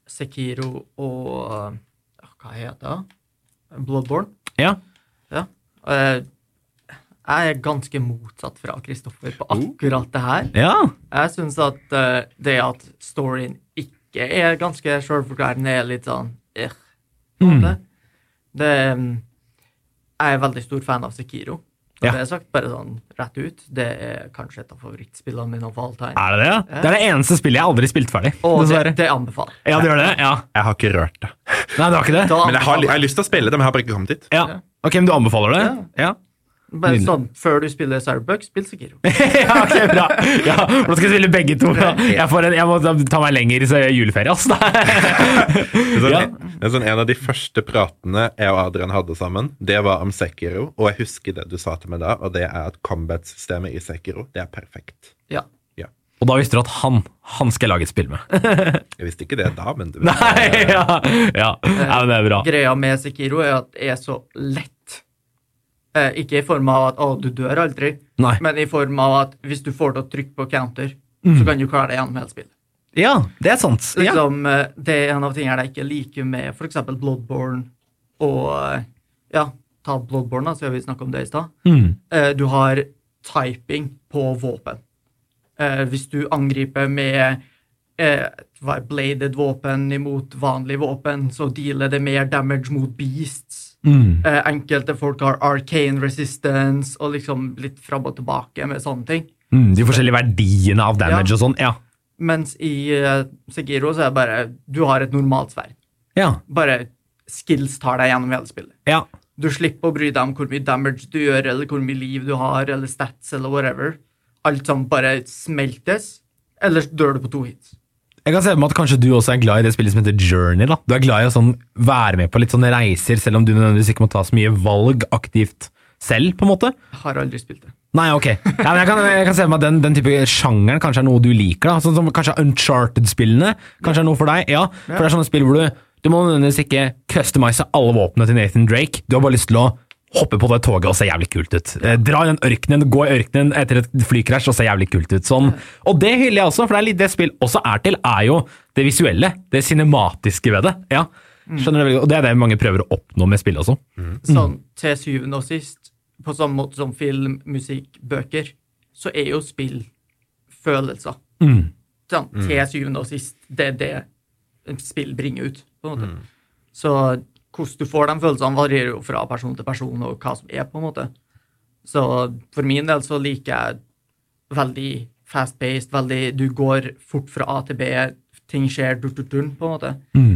Sekiro og uh, Hva heter det? Bloodborne. ja. Ja. Eh, jeg er ganske motsatt fra Kristoffer på akkurat det her. ja. Jeg syns at uh, det at storyen ikke er ganske sjølforklarende, er litt sånn eh, mm. Det mm, Jeg er veldig stor fan av Sekiro. Og Ja. det er sagt bare sånn rett ut. Det er kanskje et av favorittspillene mine. Er det det? Ja? Det er det eneste spillet jeg aldri spilt ferdig. Og det, det anbefaler. Ja, det gjør det? Ja. Jeg har ikke rørt det. Nei, det har ikke det? Da Men jeg har, jeg har lyst til å spille det, men jeg har bare ikke kommet dit. Ja. Ok, men du anbefaler det? Ja. Bare Nydelig. sånn, Før du spiller Cyberbuck, spill Sekiro. ja, ok, bra. Ja, for da skal jeg spille begge to. Ja. Jeg, får en, jeg må ta meg lenger så juleferie, ass. Det er sånn, Ja. det er sånn, en av de første pratene jeg og Adrian hadde sammen, det var om Sekiro. Og jeg husker det du sa til meg da, og det er at combat-systemet i Sekiro, det er perfekt. Ja. Ja. Og da visste du at han, han skal jeg lage et spill med. Jeg visste ikke det da, men du Nei, ja. Ja. ja, men det er bra. Greia med Sekiro er at det er så lett. Eh, ikke i form av at 'å, du dør aldri', Nei. men i form av at hvis du får til å trykke på counter, så kan du klare deg gjennom hele spillet. Ja, det er sant. Liksom, eh, det er en av tingene jeg ikke liker med f.eks. Bloodborne og eh, Ja, ta Bloodborne, da, siden vi snakka om det i stad. Mm. Eh, Du har typing på våpen. Eh, Hvis du angriper med bladed våpen imot vanlig våpen, så dealer det mer damage mot beasts. Mm. Eh, Enkelte folk har arcane resistance og liksom litt fram og tilbake med sånne ting. Mm, de forskjellige verdiene av damage Ja. og sånn. Ja. Mens i uh, så er det bare Du har et normalt sverd. Ja. Bare skills tar deg gjennom hele spillet. ja. Du slipper å bry deg om hvor mye damage du gjør, eller hvor mye liv du har, eller stats, eller whatever. Alt sammen bare smeltes, ellers dør du på to hits. Jeg kan se for meg at kanskje du også er glad i det spillet som heter Journey. da. Du er glad i å sånn være med på litt sånne reiser, selv om du nødvendigvis ikke må ta så mye valg aktivt selv, på en måte. Jeg har aldri spilt det. Nei, ok. Ja, men jeg, kan, jeg kan se for meg at den, den type sjangeren kanskje er noe du liker. da. Sånn som Kanskje Uncharted-spillene kanskje er noe for deg. Ja, for det er sånne spill hvor du, du må nødvendigvis ikke customize alle våpnene til Nathan Drake. Du har bare lyst til å hoppe på det toget og se jævlig kult ut. Eh, dra i den ørkenen, gå i ørkenen etter et flykrasj og se jævlig kult ut. Sånn. Og det hyller jeg også, for det er litt det spill også er til, er jo det visuelle, det cinematiske ved det. Ja. Skjønner det veldig godt. Og det er det mange prøver å oppnå med spill også. Sånn til syvende og sist, på samme måte som film, musikk, bøker, så er jo spill følelser. Sånn, til syvende og sist, det er det spill bringer ut, på en måte. Så hvordan du får de følelsene, varierer jo fra person til person, og hva som er, på en måte. Så for min del så liker jeg veldig fast-paced, veldig Du går fort fra A til B, ting skjer dur-dur-dur, på en måte.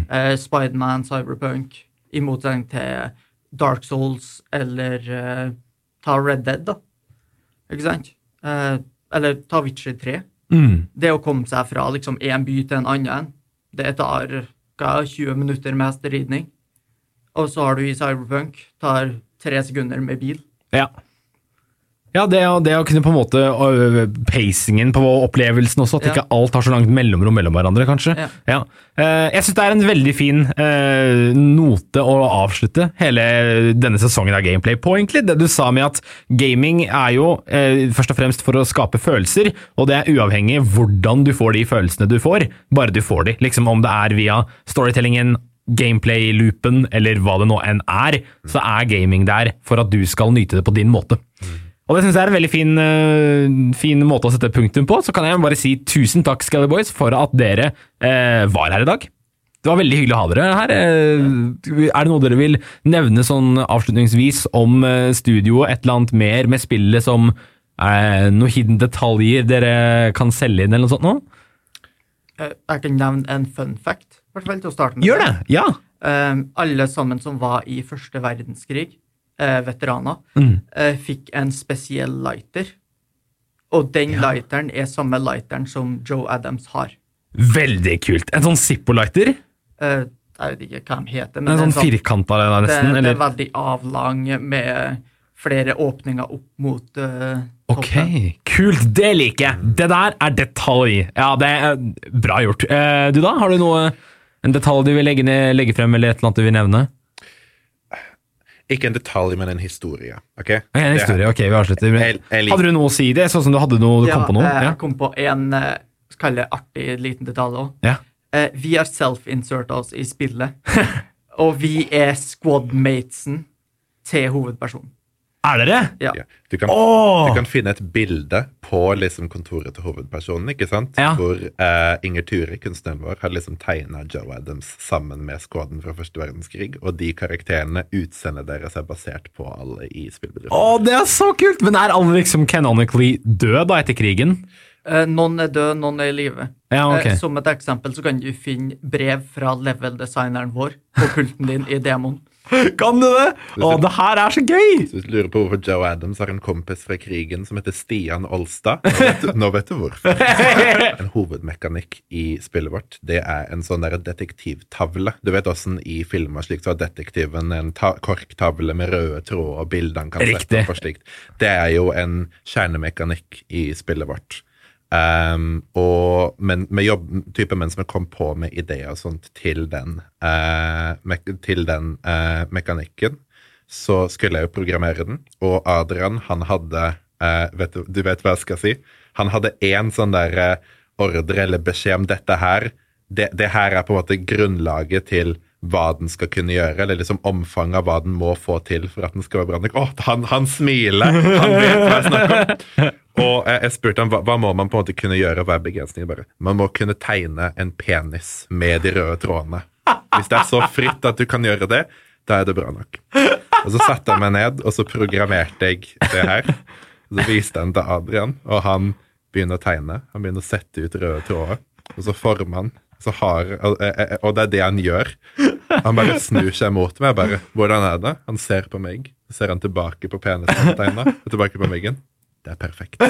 Eh, Spiderman, Cyberpunk, i motsetning til Dark Souls eller uh, ta Red Dead, da. Ikke sant? Uh, eller ta Witcher 3. Det å komme seg fra liksom én by til en annen, det tar hva, 20 minutter med hesteridning. Og så har du i Cyberpunk, tar tre sekunder med bil. Ja. Ja, det, det å kunne på en måte Pacingen på opplevelsen også, at Ja. ikke alt har så langt mellomrom mellom hverandre, kanskje. Ja. Eh, jeg syns det er en veldig fin note å avslutte hele denne sesongen av Gameplay på, egentlig. Det du sa med at gaming er jo først og fremst for å skape følelser, og det er uavhengig hvordan du får de følelsene du får, bare du får de. Liksom om det er via storytellingen, gameplay-loopen eller hva det nå enn er, så er gaming der for at du skal nyte det på din måte. Og det syns jeg er en veldig fin, uh, fin måte å sette punktum på. Så kan jeg bare si tusen takk, Scally Boys, for at dere uh, var her i dag. Det var veldig hyggelig å ha dere her. Eh, Er det noe dere vil nevne sånn avslutningsvis om studioet? Et eller annet mer med spillet som noen hidden detaljer dere kan selge inn, eller noe sånt nå? Jeg kan nevne en fun fact, hvert fall til å starte med. Gjør det! Ja! Eh, alle sammen som var i første verdenskrig, eh, veteraner, Mm. eh, fikk en spesiell lighter. Og den lighteren er samme lighteren som Joe Adams har. Veldig kult. En sånn Zippo-lighter? Eh, jeg vet ikke hva de heter, men En sånn, sånn firkanta det, nesten? det er veldig avlang med flere åpninger opp mot uh, Ok, toppen. kult. Det liker jeg. Det der er detalj. Ja, det er bra gjort. Uh, du da, har du noe, en detalj du vil legge, ned, legge frem, eller et eller annet du vil nevne? Ikke en detalj, men en historie. ok? En historie, ok, vi avslutter. Hadde du noe å si det? Sånn som du hadde noe, du Ja, kom på noe? eh, Ja. Jeg kom på en eh, kalle det artig liten detalj òg. ja. Eh, vi har self-insert oss i spillet. og vi er squadmatesen til hovedpersonen. Er dere? Ja. Ja. Du, kan, oh! du kan finne et bilde på liksom kontoret til hovedpersonen, ikke sant? Ja. hvor eh, Inger Ture, kunstneren vår, har liksom tegna Joe Adams sammen med skåden fra første verdenskrig, og de karakterene, utseendet deres, er basert på alle i spillbedriften. Å, det er så kult! Men er alle liksom canonically døde da etter krigen? Eh, noen er død, noen er i live. Ja, okay. Eh, som et eksempel så kan du finne brev fra level-designeren vår på pulten din i demoen. Kan du det? Å, det her er så gøy! Hvis du lurer på hvorfor Joe Adams har en kompis fra krigen som heter Stian Olstad, nå vet du, nå vet du hvorfor. En hovedmekanikk i spillet vårt, det er en sånn der detektivtavle. Du vet åssen i filmer slik så har detektiven en ta korktavle med røde tråder og bilder han kan Riktig. sette og slikt. Det er jo en kjernemekanikk i spillet vårt. Um, og, men med jobb, type menn som kom på med ideer og sånt til den, uh, me til den uh, mekanikken, så skulle jeg jo programmere den. Og Adrian, han hadde uh, vet du, du vet hva jeg skal si? Han hadde én sånn der eh, ordre eller beskjed om dette her. Det, det her er på en måte grunnlaget til hva den skal kunne gjøre, eller liksom omfanget av hva den må få til for at den skal være bra nok. Å, han, han smiler! Han vet hva jeg snakker om! Og eh, jeg spurte ham hva, hva må man på en måte kunne gjøre, hva er begrensningen? bare? Man må kunne tegne en penis med de røde trådene. Hvis det er så fritt at du kan gjøre det, da er det bra nok. Og så satte jeg meg ned, og så programmerte jeg det her. Og så viste jeg den til Adrian, og han begynner å tegne. Han begynner å sette ut røde tråder, og så former han. Har, og, det er det han gjør. Han bare snur seg mot meg. bare, 'Hvordan er det?' Han ser på meg. Så ser han tilbake på penisen og tilbake på veggen. Det er perfekt.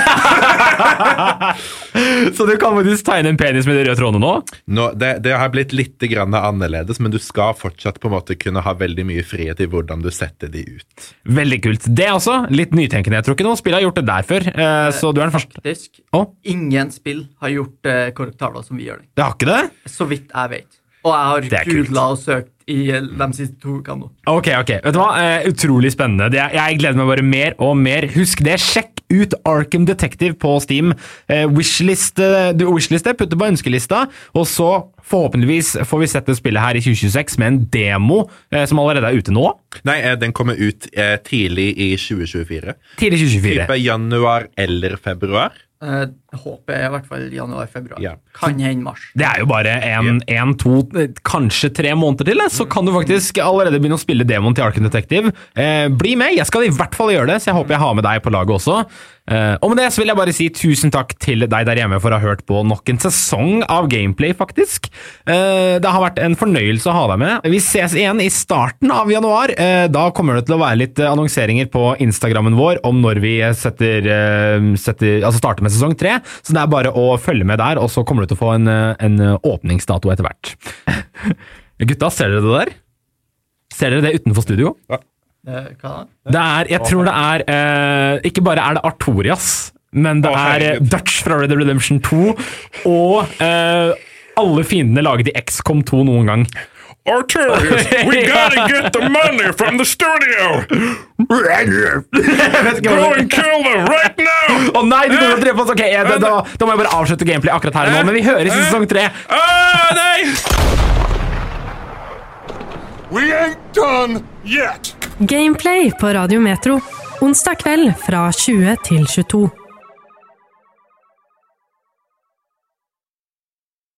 Så du kan faktisk tegne en penis med de røde trådene nå? Nå, det, det har blitt litt grann annerledes, men du skal fortsatt på en måte kunne ha veldig mye frihet i hvordan du setter de ut. Veldig kult. Det også litt nytenkende. Jeg tror ikke noen spill har gjort det der før. eh, Så du er den første. Faktisk, oh? ingen spill har gjort uh, korrektaler som vi gjør det. det har ikke det? Så vidt jeg vet. Og jeg har googla og søkt i eh, de siste to ukene nå. Ok, ok. Vet du hva? Eh, utrolig spennende. Jeg, jeg gleder meg bare mer og mer. Husk det. Sjekk ut Arkham Detective på Steam. Eh, wishliste, du wishliste, putter på ønskelista, og så forhåpentligvis får vi sett det spillet her i 2026 med en demo eh, som allerede er ute nå. Nei, eh, den kommer ut eh, tidlig i 2024. Tidlig 2024. Type januar eller februar. Eh, håpet er i hvert fall januar-februar. Ja. Kan hende mars. Det er jo bare en, en, to, kanskje tre måneder til, så kan du faktisk allerede begynne å spille demoen til Arken Detective. Eh, bli med! Jeg skal i hvert fall gjøre det, så jeg håper jeg har med deg på laget også. Eh, og med det så vil jeg bare si tusen takk til deg der hjemme for å ha hørt på nok en sesong av Gameplay, faktisk. Eh, det har vært en fornøyelse å ha deg med. Vi ses igjen i starten av januar. Eh, da kommer det til å være litt annonseringer på Instagrammen vår om når vi setter, eh, setter altså starter med sesong tre. Så det er bare å følge med der, og så kommer du til å få en, eh, en åpningsdato etter hvert. Gutta, ser dere det der? Ser dere det utenfor studio? Ja. hva da? Det er, jeg tror det er eh, Ikke bare er det Artorias, men det er eh. Dutch fra Red Dead Redemption 2 og eh, alle fiendene laget i XCOM 2 noen gang. Arturius, we gotta get the money from the studio! Go and kill them right now! Å nei, du kommer til å drepe oss! Ok, eh, da, da, da må jeg bare avslutte gameplay akkurat her og nå, men vi høres i sesong 3. Ah, nei! We ain't done yet. Gameplay på Radio Metro. Onsdag kveld fra 20 til 22.